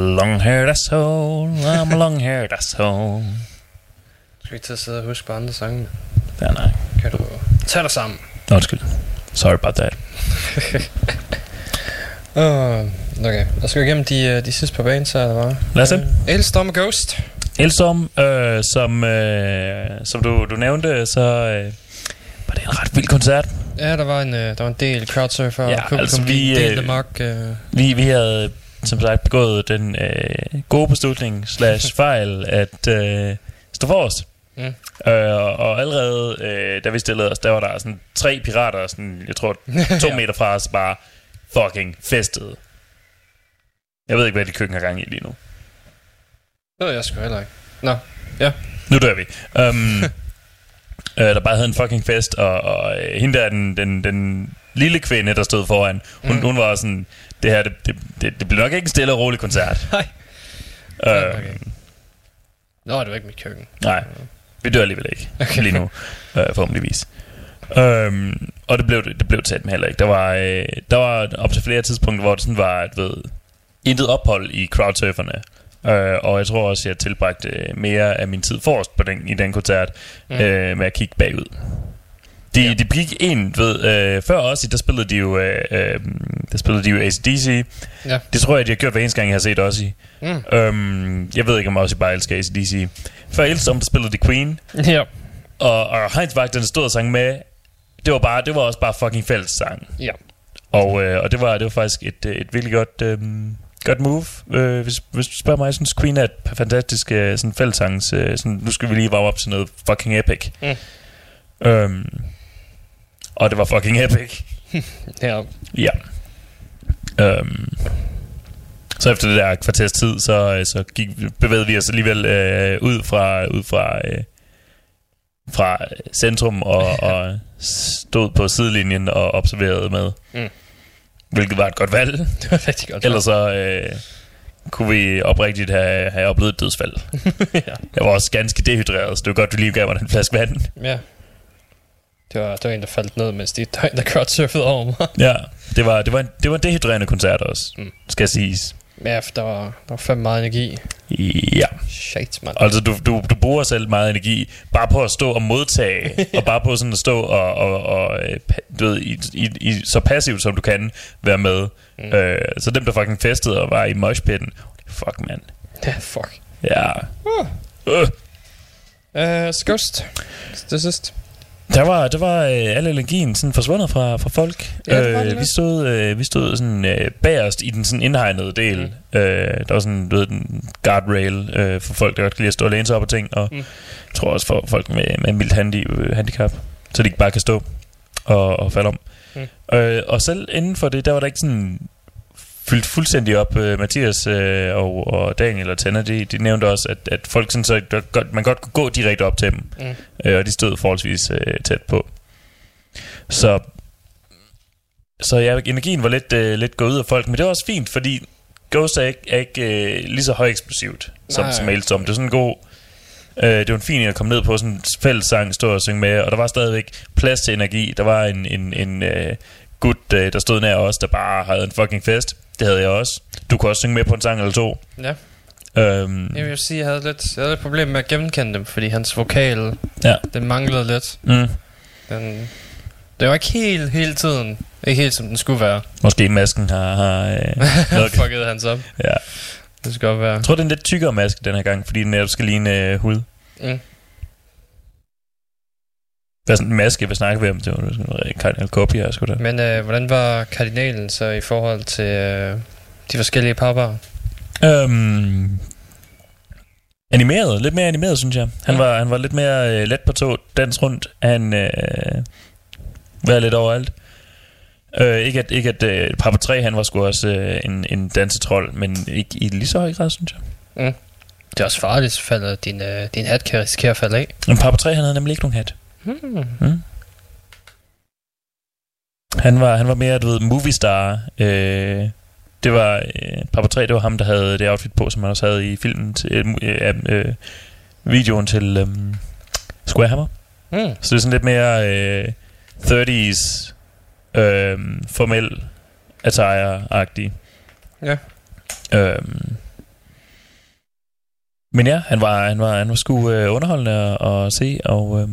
Long-haired asshole, I'm a long-haired asshole. Skal vi ikke til at sidde og huske på andre sange? Ja, nej. Kan du tage dig sammen? Undskyld. Sorry about that. [laughs] Uh, okay, lad os gå igennem de, øh, de sidste par bands eller hvad? Lad os det. Uh, Elstorm Ghost. Elstorm, øh, som, øh, som du, du nævnte, så øh, var det en ret vild koncert. Ja, der var en, øh, der var en del crowdsurfer, Ja, og publikum altså, vi, delte øh, dem nok. Øh, Vi, vi havde som sagt begået den øh, gode beslutning slash [laughs] fejl at øh, stå forrest. Mm. Øh, og allerede, øh, da vi stillede os, der var der sådan tre pirater, sådan, jeg tror [laughs] to Ja. meter fra os, bare fucking festede. Jeg ved ikke, hvad de køkken har gang i lige nu. det ved jeg sgu heller ikke. Nå, ja. Nu dør vi. Um, [laughs] øh, der bare havde en fucking fest, og, og øh, hende der, den, den, den lille kvinde, der stod foran, hun, Mm. mm. hun var sådan, det her, det, det, det, det bliver nok ikke en stille og rolig koncert. [laughs] Nej. Øh, Okay. Nå, det var ikke mit køkken. Nej, vi dør alligevel ikke Okay. lige nu, øh, forhåbentligvis. Um, og det blev det blev tæt med heller ikke. Der var, øh, der var op til flere tidspunkter, hvor det sådan var, at ved, intet ophold i crowdsurferne. Øh, og jeg tror også, jeg tilbragte mere af min tid forrest på den, i den koncert, mm. øh, med at kigge bagud. De, ja. de gik en, ved, øh, før os, der spillede de jo, øh, øh, der spillede de jo ACDC. Ja. Det tror jeg, de har gjort hver eneste gang, jeg har set også i. Mm. Øhm, jeg ved ikke, om også bare elsker ACDC. Før Elstorm, der spillede de Queen. Ja. Og, og Heinz Wagner stod og sang med. Det var, bare, det var også bare fucking fællessang. Ja. Og, øh, og det, var, det var faktisk et, øh, et virkelig godt, øh, godt move. Øh, hvis, hvis du spørger mig, jeg synes Queen er et fantastisk øh, sådan fællessangs... Øh, sådan, nu skal vi lige varme op til noget fucking epic. Mm. Øhm, og det var fucking epic. [laughs] Ja. Ja. Øhm, så efter det der kvarters tid, så, øh, så gik, bevægede vi os alligevel øh, ud fra, ud fra, øh, fra centrum og, og stod på sidelinjen og observerede med. Mm. Hvilket var et godt valg. [laughs] Det var rigtig godt. Ellers så øh, kunne vi oprigtigt have, have oplevet et dødsfald. [laughs] ja. Jeg var også ganske dehydreret, så det var godt, du lige gav mig den flaske vand. ja. Det var, det var en, der faldt ned, mens de der, der crowdsurfede over mig. [laughs] Ja, det var, det var, en, det var en dehydrerende koncert også, Mm. skal siges. Ja, for der var, der var fandme meget energi. Ja. Shit, mand. Altså, du, du, du bruger selv meget energi bare på at stå og modtage, [laughs] og bare på sådan at stå og, og, og øh, du ved, i, i, i, så passivt som du kan være med. Mm. Øh, så dem, der fucking festede og var i moshpitten, fuck, mand. Ja, fuck. Ja. Uh. Øh. Uh, Ghost. Det sidste. Der var, der var øh, al energien sådan forsvundet fra, fra folk. Ja, det var det øh, vi stod, øh, vi stod sådan øh, bagerst i den sådan indhegnede del. Mm. Øh, der var sådan, du ved, den guardrail øh, for folk, der godt kan lide at stå og læne sig op og ting. Og Mm. mm. jeg tror også for folk med, med mildt handi, øh, handicap, så de ikke bare kan stå og, og falde om. Mm. Øh, og selv inden for det, der var der ikke sådan fyldt fuldstændig op. Øh, Mathias øh, og, og Daniel og Tanner, de, de nævnte også, at, at folk sådan, så godt, man godt kunne gå direkte op til dem. Mm. Øh, og de stod forholdsvis øh, tæt på. Så, så ja, energien var lidt, øh, lidt gået ud af folk, men det var også fint, fordi Ghost er ikke, er ikke øh, lige så højeksplosivt som, Nej. som Maelstrom. Det er sådan en god... Øh, det var en fin at komme ned på sådan en fælles sang, stå og synge med, og der var stadigvæk plads til energi. Der var en, en, en øh, gut, der stod nær os, der bare havde en fucking fest. Det havde jeg også. Du kunne også synge med på en sang eller to. Ja. Øhm, Jeg vil sige, jeg havde lidt, jeg havde lidt problem med at genkende dem, fordi hans vokal, Ja. den manglede lidt. mm, Den, det var ikke helt hele tiden. Ikke helt som den skulle være. måske masken har... har øh, Fuckede hans op. ja. Det skal godt være. Jeg tror, det er en lidt tykkere maske den her gang, fordi den netop skal ligne øh, hud. Mm. Hvad er sådan en maske, hvad snakker vi om? Det var sådan noget Cardinal Copy her, sgu da. Men øh, hvordan var kardinalen så i forhold til øh, de forskellige papper? Øhm, animeret, lidt mere animeret, synes jeg. Han, Ja. var, han var lidt mere øh, let på tog, dans rundt. Han øh, var lidt overalt. Øh, ikke at, ikke at øh, Papa 3, han var sgu også øh, en, en dansetrol, men ikke i lige så høj grad, synes jeg. Det er også farligt, så falder din, øh, din hat kan risikere at falde af. Men Papa 3, han havde nemlig ikke nogen hat. Hmm. Mm. Han var, han var mere, du ved, movie star. Øh, det var, øh, Papa 3, det var ham, der havde det outfit på, som han også havde i filmen til, øh, øh, øh, videoen til øh, Square Hammer. Hmm. Så det er sådan lidt mere øh, 30's øh, formel attire-agtig. Ja. Øhm, Men ja, han var, han var, han var sgu øh, underholdende at, at se og, øh,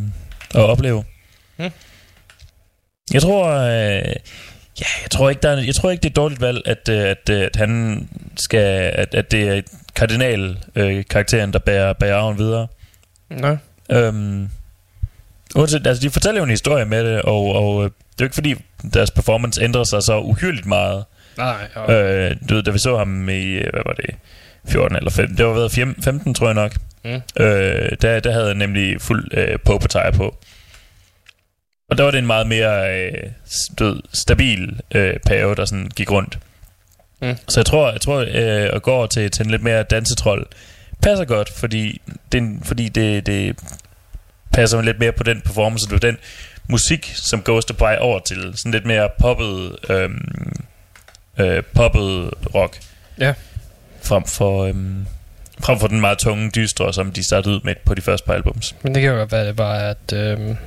og opleve. Mm. Jeg tror, øh, ja, jeg tror ikke, der er, jeg tror ikke det er et dårligt valg, at, øh, at, øh, at han skal, at, at det er kardinal øh, karakteren, der bærer, bærer arven videre. Nå. Øhm, uanset, altså de fortæller jo en historie med det, og, og øh, det er jo ikke fordi deres performance ændrer sig så uhyrligt meget. Nej, jo. Øh, du ved, da vi så ham i, hvad var det, 14 eller 15, det var været 15, tror jeg nok. Mm. Øh, der, der havde han nemlig fuld øh, popertire på. Og der var det en meget mere øh, stabil øh, pave, der sådan gik rundt. Mm. Så jeg tror, jeg tror øh, at gå over til, til en lidt mere dansetrol passer godt, fordi det, fordi det, det passer lidt mere på den performance, og den musik, som Ghost på vej over til. Sådan lidt mere poppet, øhm, øh, poppet rock. Ja. Frem for, øhm, frem for den meget tunge dystre, som de startede ud med på de første par albums. Men det kan jo godt være, det bare at øhm,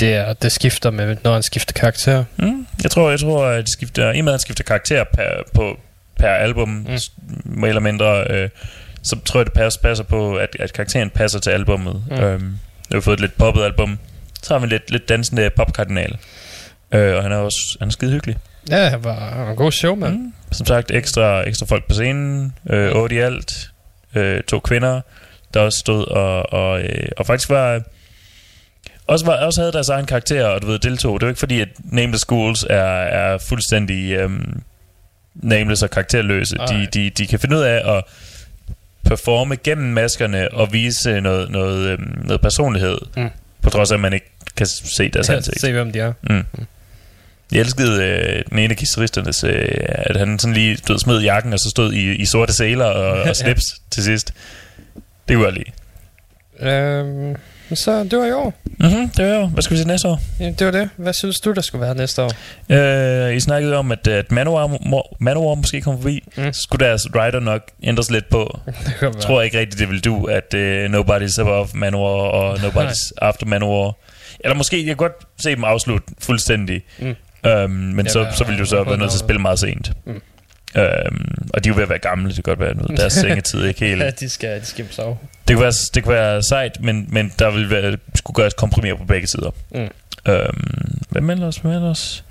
det, er, det skifter med, når han skifter karakter. Mm, jeg tror, jeg tror, at de skifter, i og med, at han skifter karakter per, på, per album, mm. mere eller mindre, øh, så tror jeg, det passer, passer på, at, at karakteren passer til albummet. Mm. Øhm, vi har fået et lidt poppet album. Så har vi lidt, lidt dansende popkardinal. Øh, og han er også han er skide hyggelig. Ja, han var, han var en god showman. Mm. Som sagt, ekstra, ekstra folk på scenen. Øh, otte i alt. Øh, to kvinder, der også stod og, og, øh, og faktisk var... Også, var, også havde deres egen karakter, og du ved, deltog. Det var ikke fordi, at Nameless Schools er, er fuldstændig øhm, nameless og karakterløse. De, de, de kan finde ud af at performe gennem maskerne og vise noget, noget, øhm, noget personlighed. Mm. På trods af, at man ikke kan se deres [laughs] ansigt. se, hvem de er. Mm. Jeg elskede øh, den ene af guitaristernes, øh, at han sådan lige stod, smed jakken, og så stod i, i sorte sæler og, Ja. og [laughs] slips til sidst. Det kunne jeg lide. Øhm, så det var i år. Mm-hmm, det var jo. Hvad skal vi se næste år? Ja, det var det. Hvad synes du, der skulle være næste år? Øh, I snakkede om, at, at Manowar, må, Manowar måske kom forbi. Mm. Så skulle deres rider nok ændres lidt på. [laughs] Jeg tror ikke rigtigt, det vil du, at uh, Nobody's Above Manowar og [laughs] Nobody's After Manowar. Eller måske, jeg kan godt se dem afslutte fuldstændig. Mm. Øhm, men Ja, så, så vil du så være nødt til at spille meget sent. Mm. Øhm, og de er jo ved at være gamle, det kan godt være noget. Deres [laughs] sengetid er ikke helt... Ja, de skal, de skal sove. Det kunne være, det kunne være sejt, men, men der vil være, skulle gøres kompromis på begge sider. Mm. Øhm, hvem ellers? Hvem ellers?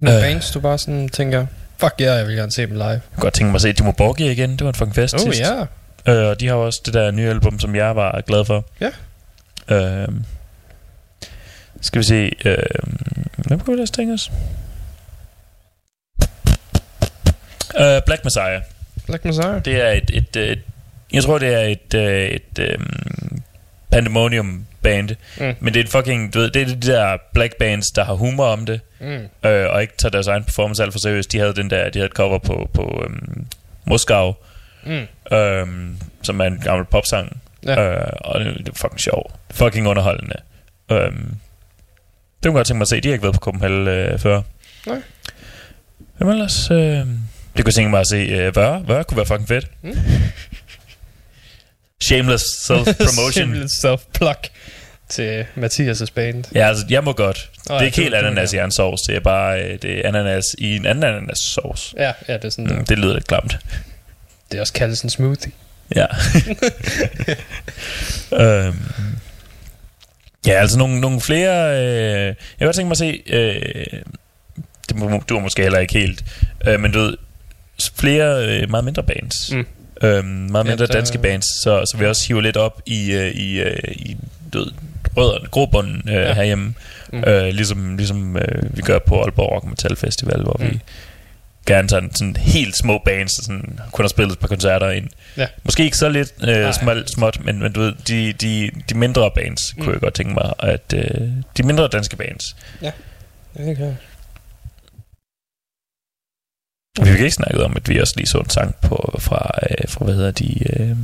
Men Øh. bands, du bare sådan tænker, fuck ja, yeah, jeg vil gerne se dem live. Jeg kunne godt tænke mig at se Timo Borgia igen. Det var en fucking fest Oh sidst. ja. Øh, og de har også det der nye album, som jeg var glad for. Ja. Øhm, skal vi se. Øhm, hvem kunne vi ellers tænke os? Øh, Black Messiah. Black Messiah. Det er et... et, et jeg tror, det er et, øh, et øhm, pandemonium band. Mm. Men det er et fucking... Du ved, det er de der black bands, der har humor om det. Mm. Øh, og ikke tager deres egen performance alt for seriøst. De havde den der... De havde et cover på, på øhm, Moskau Mm. øhm, som er en gammel popsang. Ja. Øh, og det, det er fucking sjov. Fucking underholdende. Øhm, det kunne jeg godt tænke mig at se. De har ikke været på Copenhagen øh, før. Nej. Hvem ellers? Øh, det kunne jeg tænke mig at se. Øh, Vøre. Vøre kunne være fucking fedt. Mm. [laughs] Shameless self-promotion. [laughs] Shameless self-plug til Mathias' band. ja, altså, jeg må godt. Åh, det er ikke helt ananas i en sovs. Det er bare øh, det er ananas i en anden ananas sovs. Ja, ja, det er sådan, Mm, det. det lyder lidt klamt. det er også kaldt en smoothie. Ja. [laughs] øhm, ja, altså nogle, nogle flere... Øh, jeg kan godt tænke mig at se... Øh, det må, du er måske heller ikke helt... Øh, men du ved, flere øh, meget mindre bands. Mm. Øhm, meget Ja, mindre der- danske bands, så, så vi også hiver lidt op i, øh, i, øh, i du ved, rødderne, grobunden øh, Ja. ja. herhjemme. Mm. Øh, ligesom ligesom øh, vi gør på Aalborg Rock Metal Festival, hvor. Mm. vi gerne tager sådan helt små bands, der sådan, kun har spillet et par koncerter ind. Ja. Måske ikke så lidt øh, smalt, småt, men, men du ved, de, de, de mindre bands mm. kunne jeg godt tænke mig, at øh, de mindre danske bands. Ja, det kan jeg. Vi fik ikke snakket om, at vi også lige så en sang på, fra, øh, fra hvad hedder de... Øh,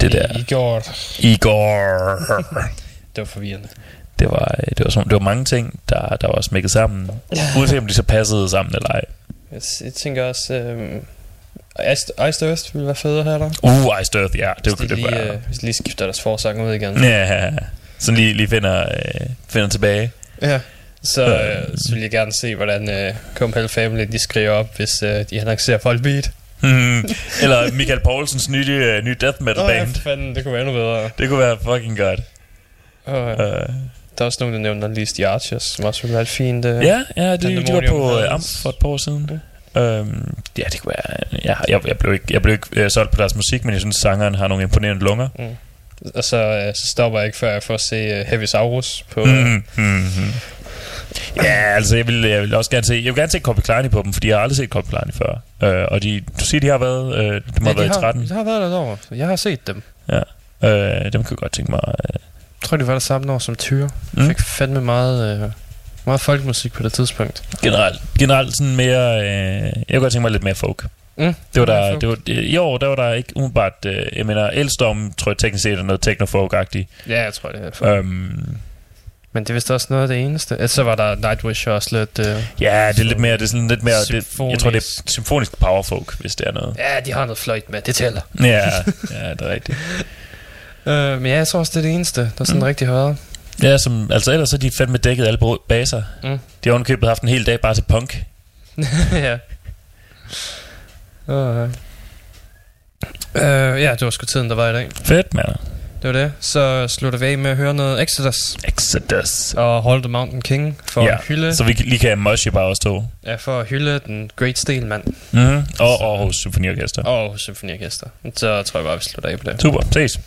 det der... I går, Igor. [laughs] det var forvirrende. Det var, øh, det var, som, det var mange ting, der, der var smækket sammen. Uanset om de så passede sammen eller ej. Jeg, jeg tænker også, øhm, Ice, Ice Earth ville være federe her der. Uh, Ice Earth, ja. Det, Hvis det, de det lige, øh, hvis de lige skifter deres forsang ud igen. Ja, sådan lige, lige finder, øh, finder tilbage. Ja. Så, øh, så vil jeg gerne se, hvordan øh, Copenhagen Family de skriver op, hvis øh, de annoncerer Volbeat. Hmm. Eller Michael Poulsens nye, øh, nye death metal Åh, ja, band. fanden, det kunne være endnu bedre. Det kunne være fucking godt. Og, Uh, der er også nogen, der nævner Unleashed the Archers, som også ville være et fint... Uh, ja, ja de, de var på uh, Amp for et par år siden. Øhm, ja, det kunne være... Ja, jeg, jeg blev ikke, jeg blev ikke uh, solgt på deres musik, men jeg synes, sangeren har nogle imponerende lunger. Og så, øh, så stopper jeg ikke før jeg får at se uh, Heavy Saurus på... Mm, mm, mm. Ja, altså jeg vil, jeg vil også gerne se Jeg vil gerne se Copy Klein på dem Fordi jeg har aldrig set Copy Klein før øh, Og de, du siger de har været øh, De må Ja, have været de i 13 har, de har været der et år. Jeg har set dem. Ja øh, Dem kan jeg godt tænke mig øh. Tror, det var det samme år som Tyre. Mm. Fik fandme meget, øh, meget folkemusik på det tidspunkt. Generelt, generelt sådan mere øh, Jeg kunne godt tænke mig lidt mere folk Mm. Det var der, folk. det var, I år der var der ikke umiddelbart øh, Jeg mener Elstorm tror jeg teknisk set er noget techno-folk-agtigt Ja, jeg tror, det er folk. øhm, Men det er vist også noget af det eneste. Ellers så var der Nightwish også lidt... Øh, Ja, det er lidt mere Det er sådan lidt mere det, Jeg tror det er Symfonisk. symfonisk powerfolk Hvis det er noget ja, de har noget fløjt med. Det tæller. Ja, ja det er rigtigt [laughs] Øh, men ja, jeg tror også, det er det eneste, der er sådan Mm. mm. rigtig højere. Ja, som, altså ellers er de fandme dækket alle baser. Mm. De har ovenikøbet haft en hel dag bare til punk. [laughs] ja. Uh, uh, ja, det var sgu tiden, der var i dag. Fedt, mand. Det var det. Så slutter vi af med at høre noget Exodus Exodus. og Hold the Mountain King for ja, at hylde, så vi lige kan moshe bare os to. ja, for at hylde den Great Steel mand Mm-hmm. Og Aarhus Symfoniorkester. og symfoniorkester. Så tror jeg bare, vi slutter af på det. Super, ses.